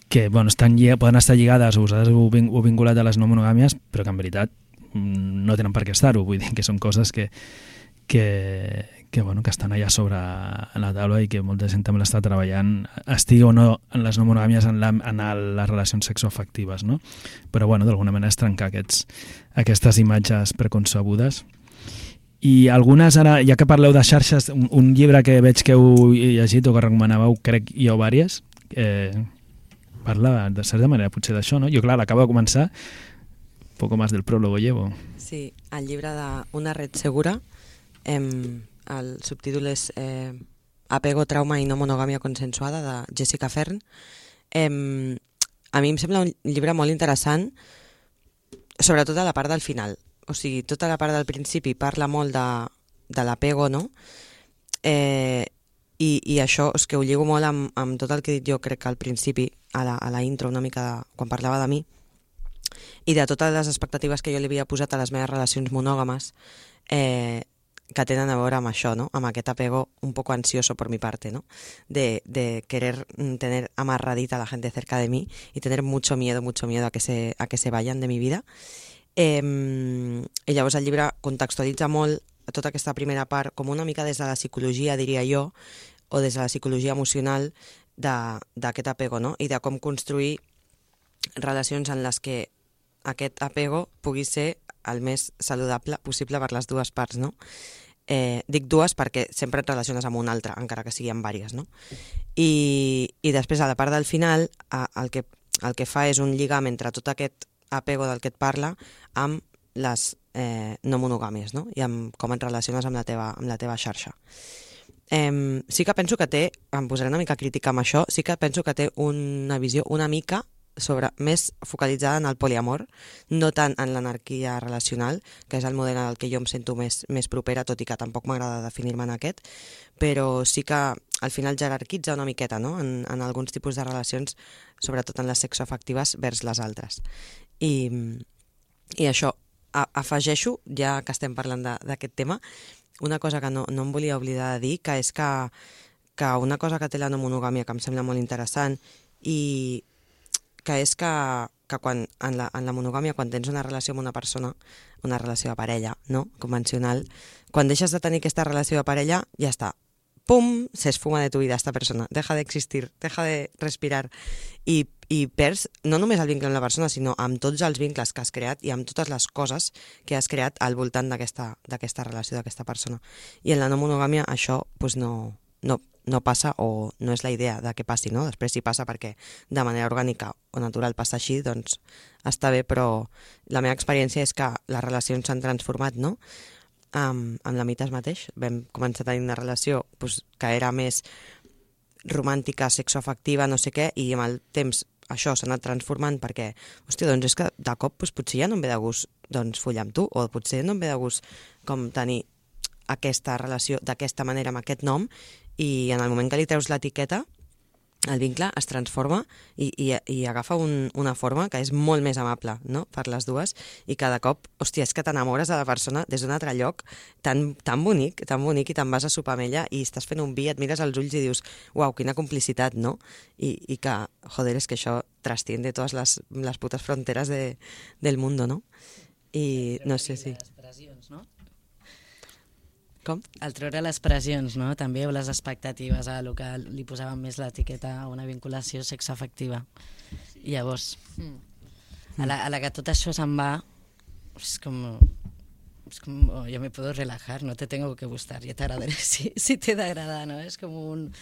que bueno, estan, poden estar lligades, o vosaltres ho vinculat a les no monogàmies, però que en veritat no tenen per què estar-ho, vull dir que són coses que, que, que, bueno, que estan allà sobre la taula i que molta gent també l'està treballant, estigui o no en les no monogàmies en, la, en les relacions sexoafectives, no? Però, bueno, d'alguna manera és trencar aquests, aquestes imatges preconcebudes. I algunes, ara, ja que parleu de xarxes, un, un llibre que veig que heu llegit o que recomanàveu, crec jo vàries, eh, parla de certa manera potser d'això, no? Jo, clar, l'acabo de començar, poco más del prólogo llevo. Sí, el llibre de Una red segura, em, el subtítol és eh, Apego, trauma i no monogàmia consensuada de Jessica Fern. Em, a mi em sembla un llibre molt interessant, sobretot a la part del final. O sigui, tota la part del principi parla molt de, de l'apego, no? Eh, i, I això és que ho lligo molt amb, amb tot el que he dit jo, crec que al principi, a la, a la intro una mica, de, quan parlava de mi, i de totes les expectatives que jo li havia posat a les meves relacions monògames eh, que tenen a veure amb això, no? amb aquest apego un poco ansioso por mi parte, ¿no? de, de querer mm, tener amarradita a la gente cerca de mí y tener mucho miedo, mucho miedo a que se, a que se vayan de mi vida. Eh, I llavors el llibre contextualitza molt tota aquesta primera part com una mica des de la psicologia, diria jo, o des de la psicologia emocional d'aquest apego, no? I de com construir relacions en les que aquest apego pugui ser el més saludable possible per les dues parts, no? Eh, dic dues perquè sempre et relaciones amb una altra, encara que sigui amb vàries, no? I, i després, a la part del final, a, el, que, el que fa és un lligam entre tot aquest apego del que et parla amb les eh, no monogàmies, no? I amb com et relaciones amb la teva, amb la teva xarxa. Eh, sí que penso que té, em posaré una mica crítica amb això, sí que penso que té una visió una mica sobre, més focalitzada en el poliamor, no tant en l'anarquia relacional, que és el model al que jo em sento més, més propera, tot i que tampoc m'agrada definir-me en aquest, però sí que al final jerarquitza una miqueta no? en, en alguns tipus de relacions, sobretot en les sexoafectives vers les altres. I, i això, a, afegeixo, ja que estem parlant d'aquest tema, una cosa que no, no em volia oblidar de dir, que és que, que una cosa que té la no monogàmia que em sembla molt interessant i que és que, que quan, en, la, en la monogàmia, quan tens una relació amb una persona, una relació de parella, no? convencional, quan deixes de tenir aquesta relació de parella, ja està. Pum, se esfuma de tu vida esta persona, deja de existir, deja de respirar i, i perds no només el vincle amb la persona, sinó amb tots els vincles que has creat i amb totes les coses que has creat al voltant d'aquesta relació, d'aquesta persona. I en la no monogàmia això pues, no, no, no passa o no és la idea de que passi, no? Després si passa perquè de manera orgànica o natural passa així, doncs està bé, però la meva experiència és que les relacions s'han transformat, no? Amb, amb la mites mateix. Vam començar a tenir una relació pues, que era més romàntica, sexoafectiva, no sé què, i amb el temps això s'ha anat transformant perquè, hòstia, doncs és que de cop doncs, potser ja no em ve de gust doncs follar amb tu, o potser no em ve de gust com tenir aquesta relació d'aquesta manera amb aquest nom i en el moment que li treus l'etiqueta el vincle es transforma i, i, i agafa un, una forma que és molt més amable no? per les dues i cada cop, hòstia, és que t'enamores de la persona des d'un altre lloc tan, tan bonic, tan bonic i te'n vas a sopar amb ella i estàs fent un vi, et mires als ulls i dius uau, quina complicitat, no? I, i que, joder, és que això trasciende totes les, les putes fronteres de, del mundo, no? I no sé si... Expressions, no? Com? El treure les pressions, no? També, o les expectatives a lo que li posàvem més l'etiqueta a una vinculació sexoafectiva. I llavors, a la, a la que tot això se'n va, és com... És com, oh, yo me puedo relajar, no te tengo que gustar, ya te agradaré <laughs> si, si te da agradar, ¿no? Es como un...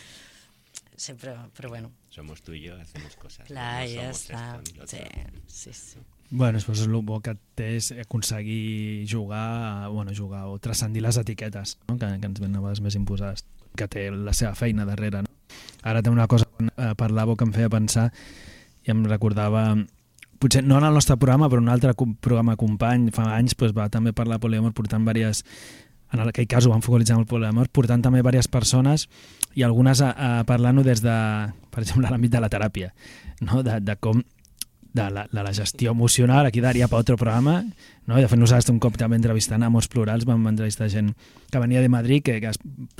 Sempre, però bueno, Somos tú y yo, hacemos cosas. clar, no ja està. Sí, sí, sí. Bueno, després el bo que té és aconseguir jugar, bueno, jugar o transcendir les etiquetes no? que, que ens ven a vegades més imposades, que té la seva feina darrere. No? Ara té una cosa eh, parlava que em feia pensar i em recordava potser no en el nostre programa, però un altre programa company fa anys doncs, va també parlar de poliamor portant diverses en aquell cas ho van focalitzar el poliamor, portant també diverses persones i algunes a, a parlant-ho des de, per exemple, l'àmbit de la teràpia, no? de, de com de la, de la gestió emocional, aquí daria per otro programa, no? I de fet nosaltres un cop també entrevistant a Mots Plurals vam entrevistar gent que venia de Madrid, que, que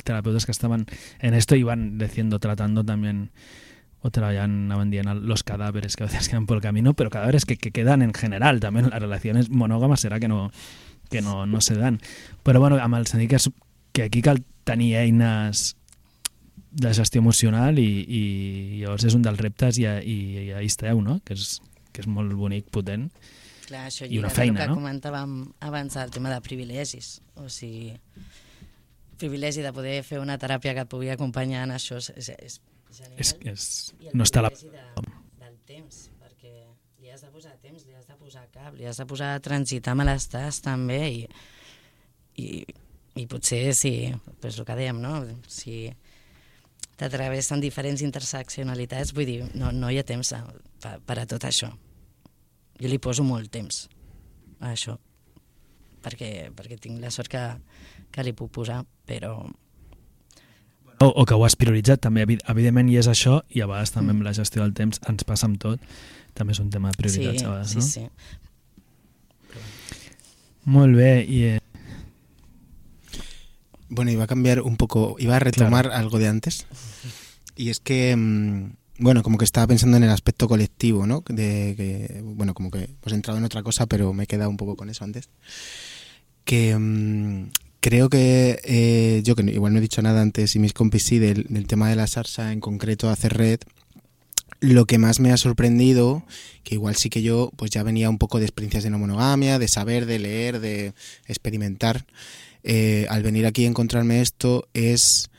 terapeutas que estaban en esto y iban diciendo, tratando también o trabajan dient los cadáveres que a veces quedan por el camino, pero cadáveres que, que quedan en general, también las relaciones monógamas será que no, que no, no se dan. Però bueno, amb el sentit que, que aquí cal tenir eines de gestió emocional i, i llavors és un dels reptes i, i, i ahí esteu, no? Que és, que és molt bonic, potent. Clar, això I una feina, que no? comentàvem abans, el tema de privilegis. O sigui, privilegi de poder fer una teràpia que et pugui acompanyar en això és, és, és genial. És, és, no està la... de, del temps, perquè li has de posar temps, li has de posar cap, li has de posar a transitar malestars també i, i, i potser si, pues el que dèiem, no? si t'atravessen diferents interseccionalitats, vull dir, no, no hi ha temps a, per, per a tot això. Jo li poso molt temps a això, perquè, perquè tinc la sort que, que li puc posar, però O, o que ho has prioritzat també, evi- evidentment hi és això i a vegades també amb la gestió del temps ens passa amb tot, també és un tema de prioritats sí, a vegades, sí, no? sí. Molt bé, i eh, Bueno, iba a cambiar un poco, iba a retomar algo de antes. Y es que, mm, bueno, como que estaba pensando en el aspecto colectivo, ¿no? De que, bueno, como que hemos entrado en otra cosa, pero me he quedado un poco con eso antes. Que mm, creo que eh, yo, que igual no he dicho nada antes, y mis compis sí, del, del tema de la salsa, en concreto hacer red, lo que más me ha sorprendido, que igual sí que yo pues ya venía un poco de experiencias de no monogamia, de saber, de leer, de experimentar, eh, al venir aquí a encontrarme esto es,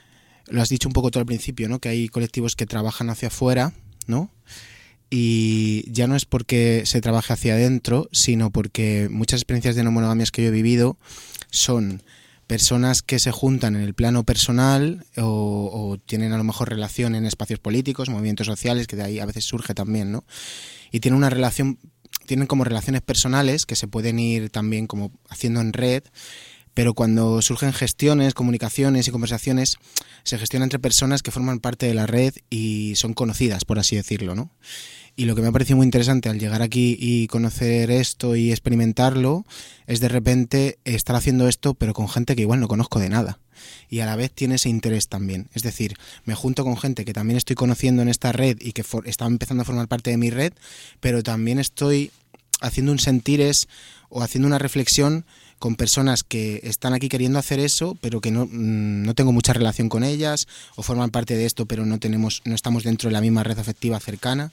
lo has dicho un poco tú al principio, ¿no? Que hay colectivos que trabajan hacia afuera, ¿no? Y ya no es porque se trabaje hacia adentro, sino porque muchas experiencias de no monogamias que yo he vivido son personas que se juntan en el plano personal o, o tienen a lo mejor relación en espacios políticos, movimientos sociales, que de ahí a veces surge también, ¿no? Y tienen una relación, tienen como relaciones personales que se pueden ir también como haciendo en red, pero cuando surgen gestiones, comunicaciones y conversaciones, se gestiona entre personas que forman parte de la red y son conocidas, por así decirlo, ¿no? Y lo que me ha parecido muy interesante al llegar aquí y conocer esto y experimentarlo es de repente estar haciendo esto, pero con gente que igual no conozco de nada. Y a la vez tiene ese interés también. Es decir, me junto con gente que también estoy conociendo en esta red y que está empezando a formar parte de mi red, pero también estoy haciendo un sentires o haciendo una reflexión con personas que están aquí queriendo hacer eso, pero que no, mm, no tengo mucha relación con ellas, o forman parte de esto, pero no tenemos, no estamos dentro de la misma red afectiva cercana.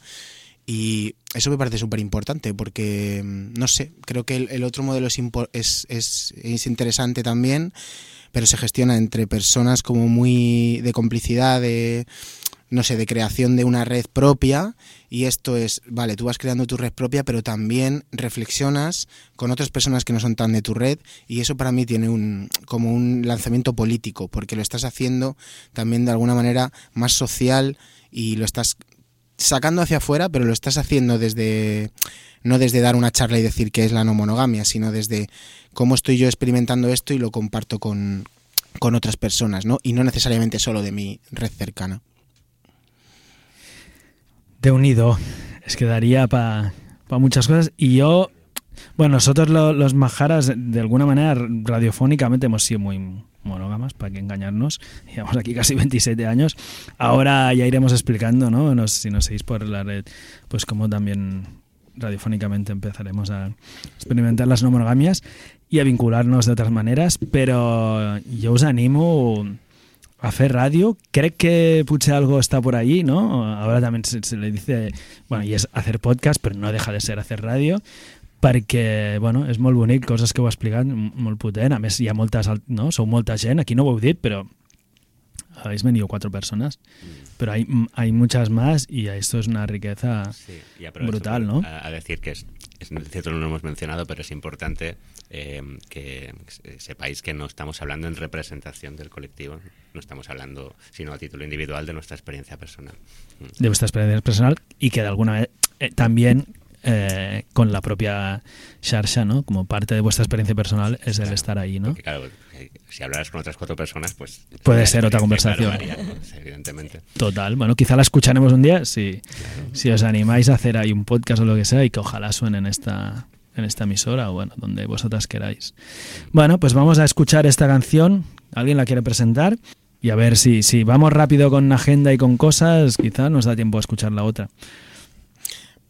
Y eso me parece súper importante porque, mm, no sé, creo que el, otro modelo es, es, es, es interesante también, pero se gestiona entre personas como muy de complicidad, de, no sé, de creación de una red propia. Y esto es, vale, tú vas creando tu red propia, pero también reflexionas con otras personas que no son tan de tu red. Y eso para mí tiene un, como un lanzamiento político, porque lo estás haciendo también de alguna manera más social y lo estás sacando hacia afuera, pero lo estás haciendo desde no desde dar una charla y decir que es la no monogamia, sino desde cómo estoy yo experimentando esto y lo comparto con, con otras personas, ¿no? Y no necesariamente solo de mi red cercana. De unido. Es que daría para muchas cosas. Y yo, bueno, nosotros lo- los majaras, de alguna manera, radiofónicamente hemos sido muy monógamas, para que engañarnos. Llevamos aquí casi 27 años. Ahora ya iremos explicando, ¿no? Nos- si nos seguís por la red, pues cómo también radiofónicamente empezaremos a experimentar las no monogamias y a vincularnos de otras maneras, pero yo os animo a fer ràdio. Crec que potser algo està por ahí, ¿no? Ahora también se, se le dice, bueno, y es hacer podcast, però no deja de ser hacer ràdio, perquè, bueno, és molt bonic, coses que heu explicat, molt potent. A més, hi ha moltes, no? Sou molta gent, aquí no ho heu dit, però habéis venido cuatro personas, pero hay, hay muchas más y esto es una riqueza Sí, y brutal, ¿no? A, a decir que es, es cierto, no lo hemos mencionado, pero es importante eh, que sepáis que no estamos hablando en representación del colectivo, no estamos hablando, sino a título individual de nuestra experiencia personal. de vuestra experiencia personal y que de alguna manera eh, también eh, con la propia xarxa, ¿no? Como parte de vuestra experiencia personal es el estar ahí, ¿no? Porque, claro, eh, si hablaras con otras cuatro personas, pues... Puede ser otra conversación. claro, evidentemente. Total. Bueno, quizá la escucharemos un día si, si os animáis a hacer ahí un podcast o lo que sea y que ojalá suene en esta, en esta emisora o bueno, donde vosotras queráis. Bueno, pues vamos a escuchar esta canción. ¿Alguien la quiere presentar? Y a ver si, si vamos rápido con agenda y con cosas, quizá nos da tiempo a escuchar la otra.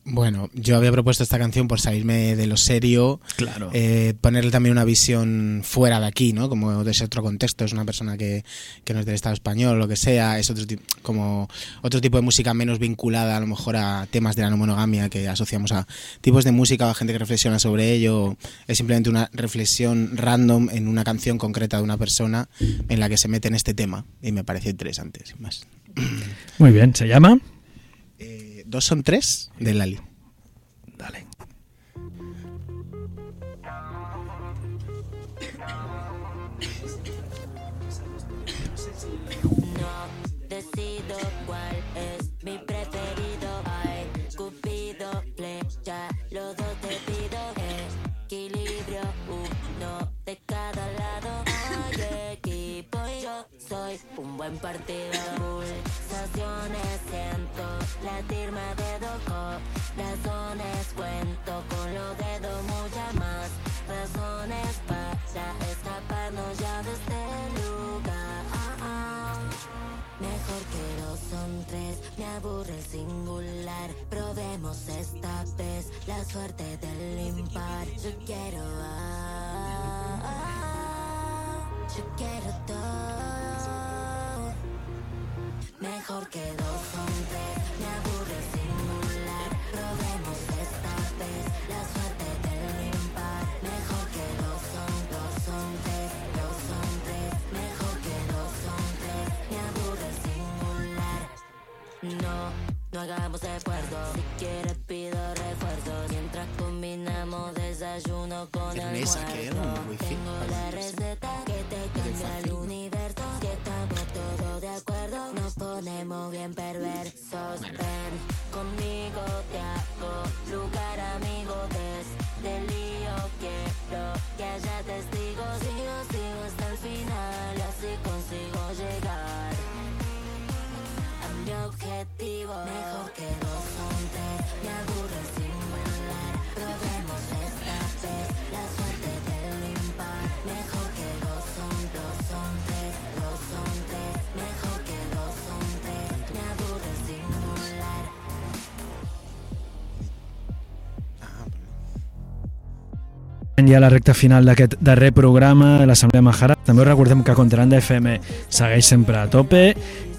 Bueno, yo había propuesto esta canción por salirme de lo serio, Claro. eh, ponerle también una visión fuera de aquí, ¿no? Como de ese otro contexto, es una persona que, que no es del Estado español, lo que sea, es otro tipo, como otro tipo de música menos vinculada a lo mejor a temas de la no monogamia que asociamos a tipos de música o a gente que reflexiona sobre ello. Es simplemente una reflexión random en una canción concreta de una persona en la que se mete en este tema y me pareció interesante, sin más. Muy bien, ¿se llama? Dos son tres de Lali. Dale. Decido cuál es mi preferido. Ay, Cupido, flecha, los dos te pido. Equilibrio, uno de cada lado. Ay, equipo, yo soy un buen partido. Pulsaciones siento latirme de dos corazones. Cuento con los dedos muchas más razones para escaparnos ya de este lugar. Mejor que dos son tres, me aburre el singular. Probemos esta vez la suerte del impar. Yo quiero, ah, ah, yo quiero todo. Mejor que dos son tres, me aburre el singular. Probemos esta vez la suerte del impar. Mejor que dos son, dos son tres, dos son tres. Mejor que dos son tres, me aburre el singular. No, no hagamos esfuerzo. Si quieres pido refuerzo. Mientras combinamos desayuno con Teresa, almuerzo. ¿qué? ¿Un wifi? Tengo la receta que te cambia el ponemos bien perversos. Ven conmigo, te hago lugar, amigo. Desde el lío quiero que haya testigos. Sigo, sigo hasta el final, así consigo llegar a mi objetivo. Mejor que dos Ja a la recta final d'aquest darrer programa de l'Assemblea Mahara. També us recordem que Contrabanda FM segueix sempre a tope,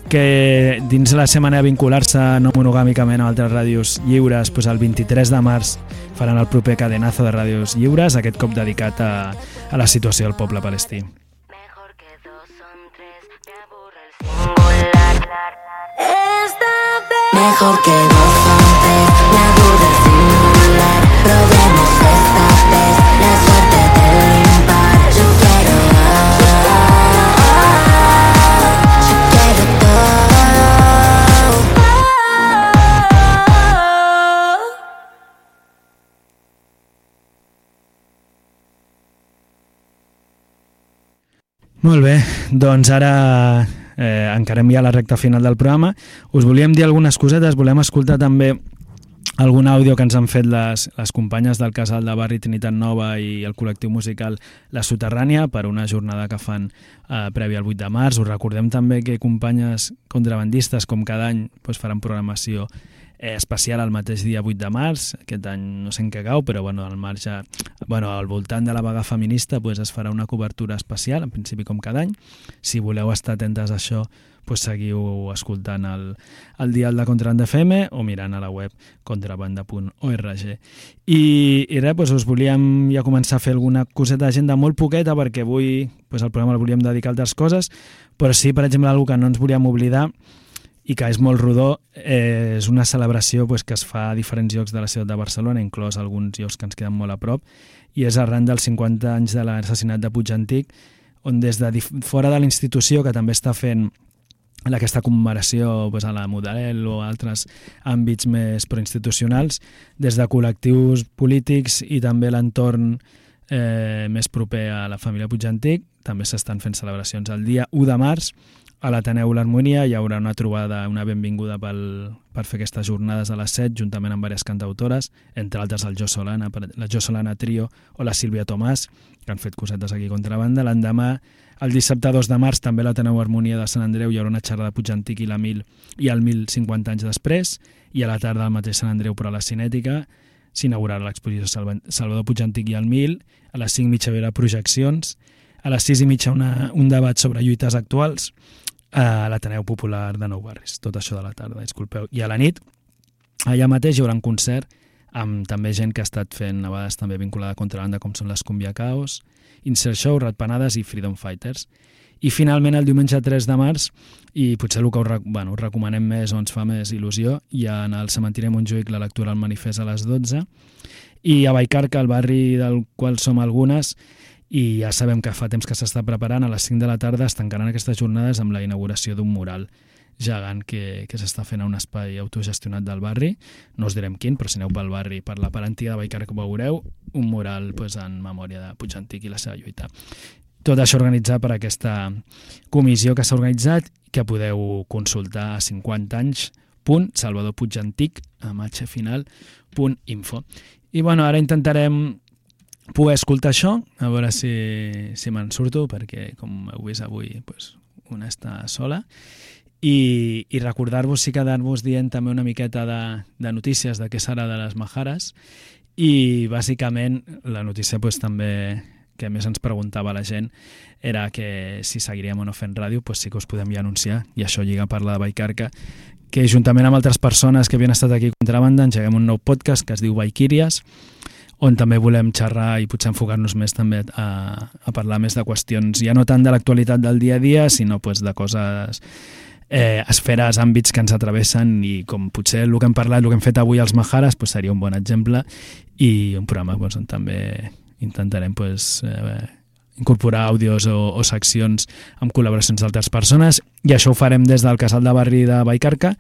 que dins la setmana de vincular-se no monogàmicament a altres ràdios lliures, doncs el 23 de març faran el proper cadenazo de ràdios lliures, aquest cop dedicat a, a la situació del poble palestí. Mejor que dos son tres, Molt bé, doncs ara eh, encarem ja la recta final del programa. Us volíem dir algunes cosetes, volem escoltar també algun àudio que ens han fet les, les companyes del casal de Barri Trinitat Nova i el col·lectiu musical La Soterrània per una jornada que fan eh, prèvia al 8 de març. Us recordem també que companyes contrabandistes, com cada any, doncs faran programació eh, especial el mateix dia 8 de març. Aquest any no sé en què cau, però bueno, al marge, bueno, al voltant de la vaga feminista doncs es farà una cobertura especial, en principi com cada any. Si voleu estar atentes a això, pues seguiu escoltant el, el dial de Contrabanda FM o mirant a la web contrabanda.org. I, i res, pues us volíem ja començar a fer alguna coseta d'agenda molt poqueta perquè avui pues el programa el volíem dedicar a altres coses, però sí, per exemple, una que no ens volíem oblidar i que és molt rodó, eh, és una celebració pues, que es fa a diferents llocs de la ciutat de Barcelona, inclòs alguns llocs que ens queden molt a prop, i és arran dels 50 anys de l'assassinat de Puig Antic, on des de fora de la institució, que també està fent aquesta commemoració pues, a la Model o a altres àmbits més proinstitucionals, des de col·lectius polítics i també l'entorn eh, més proper a la família Puig Antic, també s'estan fent celebracions el dia 1 de març, a l'Ateneu l'Harmonia hi haurà una trobada, una benvinguda pel, per fer aquestes jornades a les 7, juntament amb diverses cantautores, entre altres el Jo Solana, la Jo Solana Trio o la Sílvia Tomàs, que han fet cosetes aquí contrabanda. L'endemà, el dissabte 2 de març, també l'Ateneu Harmonia de Sant Andreu hi haurà una xerrada de Puig Antic i la 1000 i el 1050 anys després, i a la tarda al mateix Sant Andreu, però a la Cinètica, s'inaugurarà l'exposició Salvador Puig Antic i el 1000, a les 5 mitja haurà projeccions, a les 6 i mitja una, un debat sobre lluites actuals, a l'Ateneu Popular de Nou Barris. Tot això de la tarda, disculpeu. I a la nit, allà mateix hi haurà un concert amb també gent que ha estat fent a vegades també vinculada a contrabanda com són les Cumbia Caos, Insert Show, Ratpanades i Freedom Fighters. I finalment el diumenge 3 de març, i potser el que us, bueno, recomanem més o ens fa més il·lusió, hi ha en el cementiri Montjuïc la lectura al manifest a les 12, i a Baicarca, el barri del qual som algunes, i ja sabem que fa temps que s'està preparant, a les 5 de la tarda es tancaran aquestes jornades amb la inauguració d'un mural gegant que, que s'està fent a un espai autogestionat del barri, no us direm quin, però si aneu pel barri, per la parentia de Baicar que veureu, un mural pues, en memòria de Puig Antic i la seva lluita. Tot això organitzat per aquesta comissió que s'ha organitzat que podeu consultar a 50 anys salvadorpuigantic amb h final punt info. I bueno, ara intentarem poder escoltar això, a veure si, si me'n surto, perquè com heu vist avui pues, una està sola, i, i recordar-vos i quedar-vos dient també una miqueta de, de notícies de què serà de les Majares, i bàsicament la notícia pues, també que més ens preguntava la gent era que si seguiríem o no fent ràdio, pues sí que us podem ja anunciar, i això lliga a parlar de Baicarca, que juntament amb altres persones que havien estat aquí contrabanda engeguem un nou podcast que es diu Baiquíries, on també volem xerrar i potser enfocar-nos més també a, a parlar més de qüestions, ja no tant de l'actualitat del dia a dia, sinó pues, de coses eh, esferes, àmbits que ens atravessen i com potser el que hem parlat, el que hem fet avui als Majares pues, seria un bon exemple i un programa pues, on també intentarem pues, eh, incorporar àudios o, o seccions amb col·laboracions d'altres persones i això ho farem des del casal de barri de Baicarca,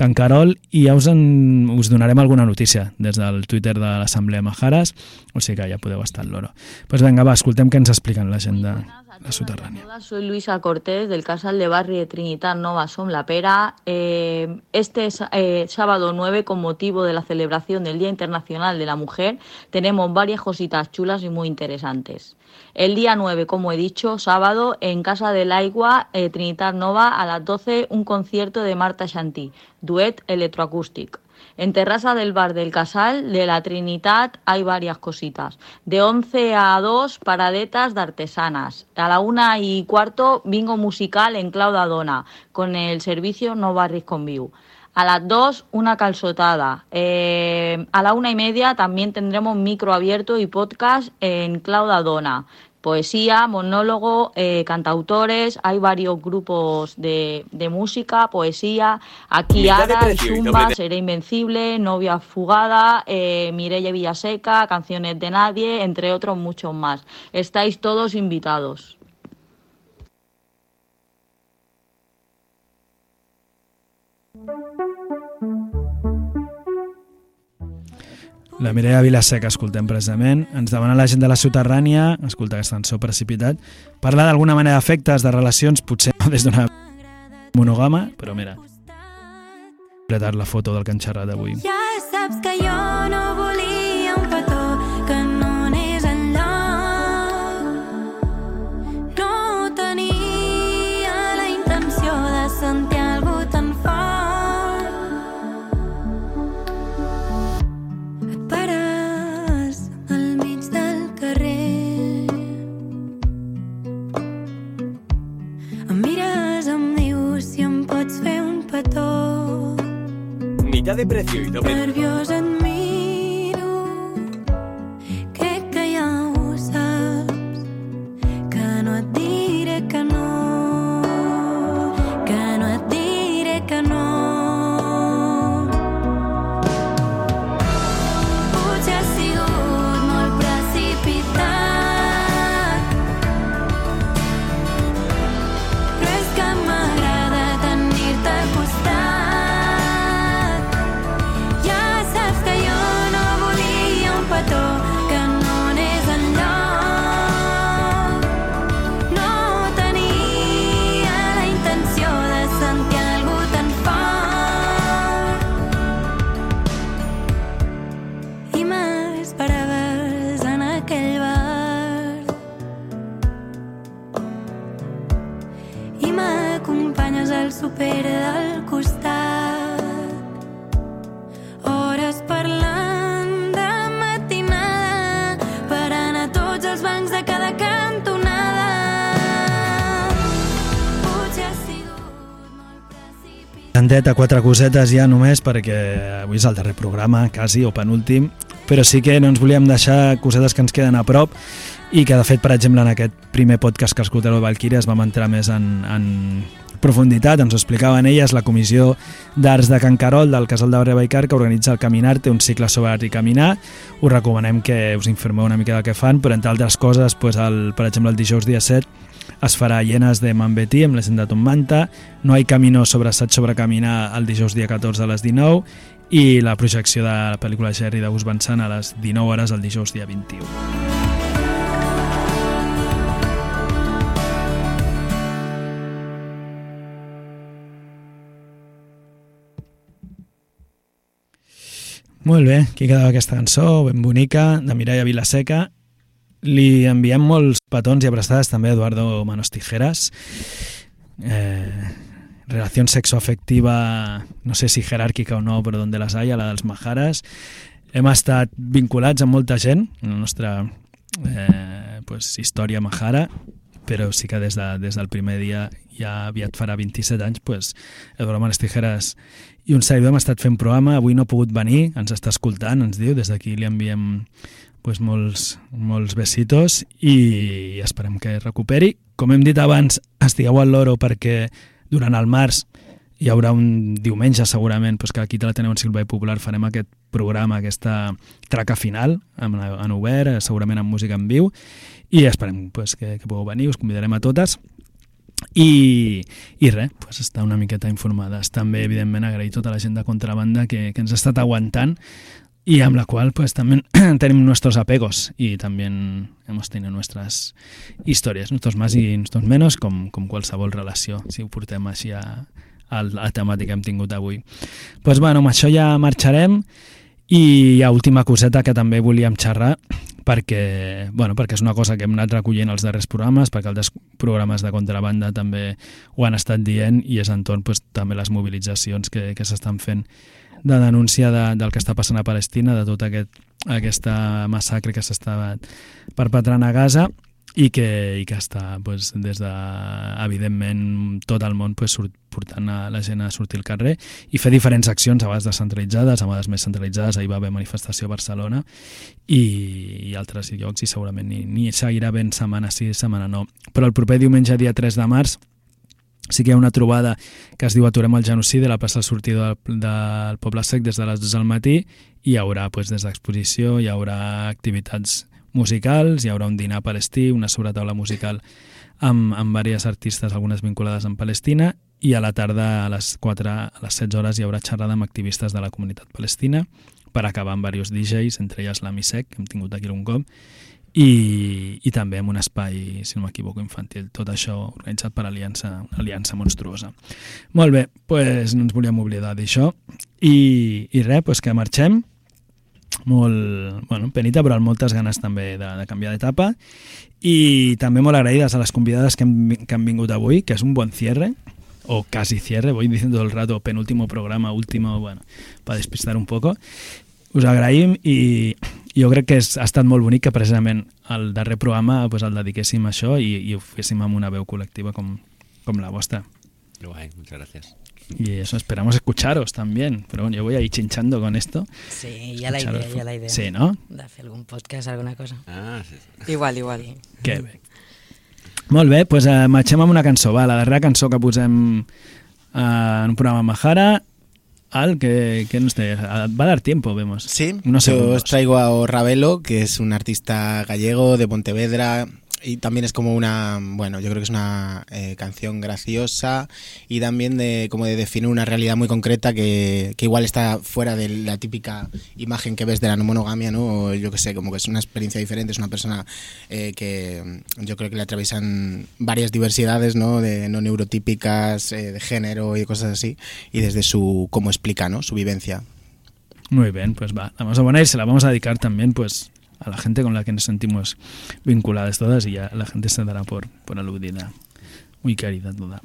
Can Carol i ja us, en, us donarem alguna notícia des del Twitter de l'Assemblea Majares, o sigui que ja podeu estar al loro. Pues venga, va, escoltem què ens expliquen la gent de la soterrània. Soy Luisa Cortés del Casal de Barri de Trinidad Nova Som La Pera. Eh, este eh, sábado 9, con motivo de la celebración del Día Internacional de la Mujer, tenemos varias cositas chulas y muy interesantes. El día 9, como he dicho, sábado, en Casa del Agua, eh, Nova, a las 12, un concierto de Marta Chantí, duet electroacústic. En terraza del bar del Casal de la Trinitat hay varias cositas. De 11 a 2, paradetas de artesanas. A la una y cuarto, bingo musical en Clauda Dona, con el servicio No Barris Conviu. A las 2, una calzotada. Eh, a la una y media también tendremos micro abierto y podcast en Clauda Dona. Poesía, monólogo, eh, cantautores, hay varios grupos de, de música, poesía, aquí y Zumba, de- Seré Invencible, Novia Fugada, eh, Mireia Villaseca, Canciones de Nadie, entre otros muchos más. Estáis todos invitados. La Mireia Vilaseca escoltem precisament. Ens demana la gent de la Soterrània, escolta aquesta cançó Precipitat, parlar d'alguna manera d'efectes, de relacions, potser no des d'una monogama, però mira, completar la foto del que han xerrat avui. Ja saps que jo De precio y doble. Tanteta, quatre cosetes ja només perquè avui és el darrer programa, quasi, o penúltim, però sí que no ens volíem deixar cosetes que ens queden a prop i que de fet, per exemple, en aquest primer podcast que escoltareu es vam entrar més en, en profunditat, ens ho explicaven elles, la Comissió d'Arts de Can Carol del Casal de Baicar que organitza el Caminar, té un cicle sobre art i caminar, us recomanem que us informeu una mica del que fan, però entre altres coses, pues, el, per exemple, el dijous dia 7 es farà Llenes de Manbetí amb la gent de Tom Manta, No hay camino sobre assaig sobre caminar el dijous dia 14 a les 19 i la projecció de la pel·lícula Jerry de Gus Van Sant a les 19 hores el dijous dia 21. Molt bé, aquí quedava aquesta cançó, ben bonica, de Mireia Vilaseca. Li enviem molts petons i abraçades també a Eduardo Manos Tijeras. Eh, relació sexoafectiva, no sé si jeràrquica o no, però donde las haya, la dels Majares. Hem estat vinculats amb molta gent, en la nostra eh, pues, història Majara, però sí que des, de, des del primer dia, ja aviat farà 27 anys, pues, Eduardo Manos Tijeras i un servidor hem estat fent programa, avui no ha pogut venir, ens està escoltant, ens diu, des d'aquí li enviem pues, molts, molts besitos i esperem que recuperi. Com hem dit abans, estigueu al loro perquè durant el març hi haurà un diumenge segurament pues, que aquí te la teniu en Silva i Popular farem aquest programa, aquesta traca final en, en obert, eh, segurament amb música en viu i esperem pues, que, que pugueu venir, us convidarem a totes i, i res, pues estar una miqueta informades. També, evidentment, agrair tota la gent de contrabanda que, que ens ha estat aguantant y amb la qual pues también <clears throat> tenemos nuestros apegos y también hemos tenido nuestras historias, nuestros más i nuestros menos, com, com qualsevol relació, si ho portem així a, a la temàtica que hem tingut avui. pues bueno, amb això ja marxarem. I hi ha última coseta que també volíem xerrar perquè, bueno, perquè és una cosa que hem anat recollint els darrers programes, perquè altres programes de contrabanda també ho han estat dient i és entorn pues, també les mobilitzacions que, que s'estan fent de denúncia de, del que està passant a Palestina, de tota aquest, aquesta massacre que s'està perpetrant a Gaza i que, i que està pues, des de, evidentment, tot el món pues, surt, portant a la gent a sortir al carrer i fer diferents accions, a vegades descentralitzades, a vegades més centralitzades. Ahir va haver manifestació a Barcelona i, i altres llocs i segurament ni, ni seguirà ben setmana sí, setmana no. Però el proper diumenge, dia 3 de març, sí que hi ha una trobada que es diu Aturem el genocidi la plaça sortida del, del Poble Sec des de les 2 del matí i hi haurà pues, des d'exposició, hi haurà activitats musicals, hi haurà un dinar palestí, una sobretaula musical amb, amb diverses artistes, algunes vinculades amb Palestina, i a la tarda a les 4, a les 16 hores hi haurà xerrada amb activistes de la comunitat palestina, per acabar amb diversos DJs, entre elles la Misec, que hem tingut aquí un cop, i, i també amb un espai, si no m'equivoco, infantil. Tot això organitzat per Aliança, una aliança monstruosa. Molt bé, doncs no ens volíem oblidar d'això. I, I res, doncs que marxem. Molt, bueno, penita, però amb moltes ganes també de, de canviar d'etapa. I també molt agraïdes a les convidades que han, que han vingut avui, que és un bon cierre, o casi cierre, voy diciendo todo el rato penúltimo programa, último, bueno, para despistar un poco. Us agraïm i jo crec que és, ha estat molt bonic que precisament el darrer programa pues, el dediquéssim a això i, i ho féssim amb una veu col·lectiva com, com la vostra. Guay, muchas gracias. Y eso esperamos escucharos también. Pero bueno, yo voy a ir chinchando con esto. Sí, ya la idea, ya la idea. Sí, no? De fer algun podcast, alguna cosa. Ah, sí. sí. Igual, igual. Que bé. Molt bé, doncs eh, marxem amb una cançó. Va, la darrera cançó que posem eh, en un programa Mahara, al que, que nos te, va a dar tiempo, vemos. Sí, Unos yo segundos. os traigo a Ravelo, que es un artista gallego de Pontevedra y también es como una, bueno, yo creo que es una eh, canción graciosa y también de como de definir una realidad muy concreta que, que igual está fuera de la típica imagen que ves de la no monogamia, ¿no? O yo que sé, como que es una experiencia diferente, es una persona eh, que yo creo que le atraviesan varias diversidades, ¿no? De no neurotípicas, eh, de género y cosas así y desde su, cómo explica, ¿no? Su vivencia. Muy bien, pues va, vamos a poner y se la vamos a dedicar también pues a la gente con la que nos sentimos vinculadas todas y ya la gente se dará por, por aludida. Muy querida toda.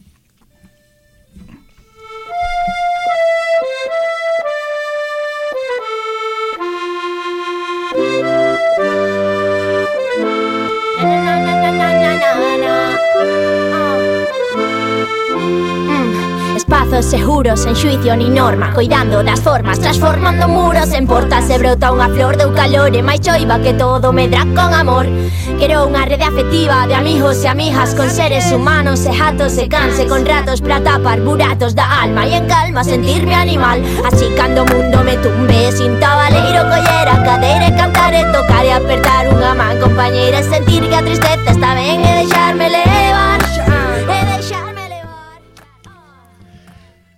espazos seguros en xuicio ni norma Coidando das formas, transformando muros en portas. Se brota unha flor deu calor e máis choiva que todo medra con amor. Quero unha rede afectiva de amigos e amigas Con seres humanos e jatos e canse con ratos para tapar buratos da alma e en calma sentirme animal. Así cando o mundo me tumbe sin tabaleiro Coller a cadeira e cantar e tocar e apertar unha man compañeira E sentir que a tristeza está ben e deixarme levar.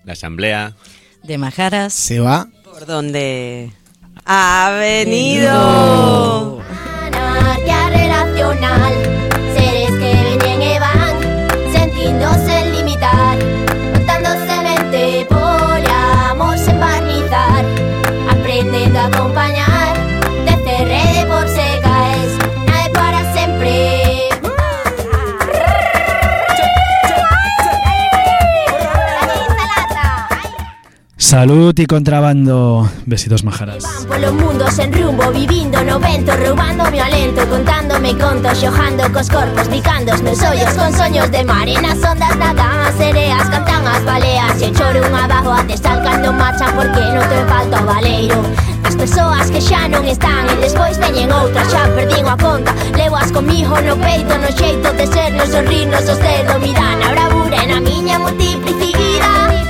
La asamblea. De Majaras. Se va. ¿Por dónde ha venido? anarquía Salud y contrabando. Besitos majaras. Polo mundo sen rumbo, vivindo no vento Roubando mi alento, contándome contos Xojando cos corpos, picando meus ollos Con soños de mar, e nas ondas nadan as sereas Cantan as baleas, e choro un abajo A destalcando marchan porque non te falta o valeiro. As persoas que xa non están E despois veñen outras, xa perdín a conta. Levoas comigo no peito, no xeito de ser No sorrir, no soster do mirar Na bravura e na miña multiplicidade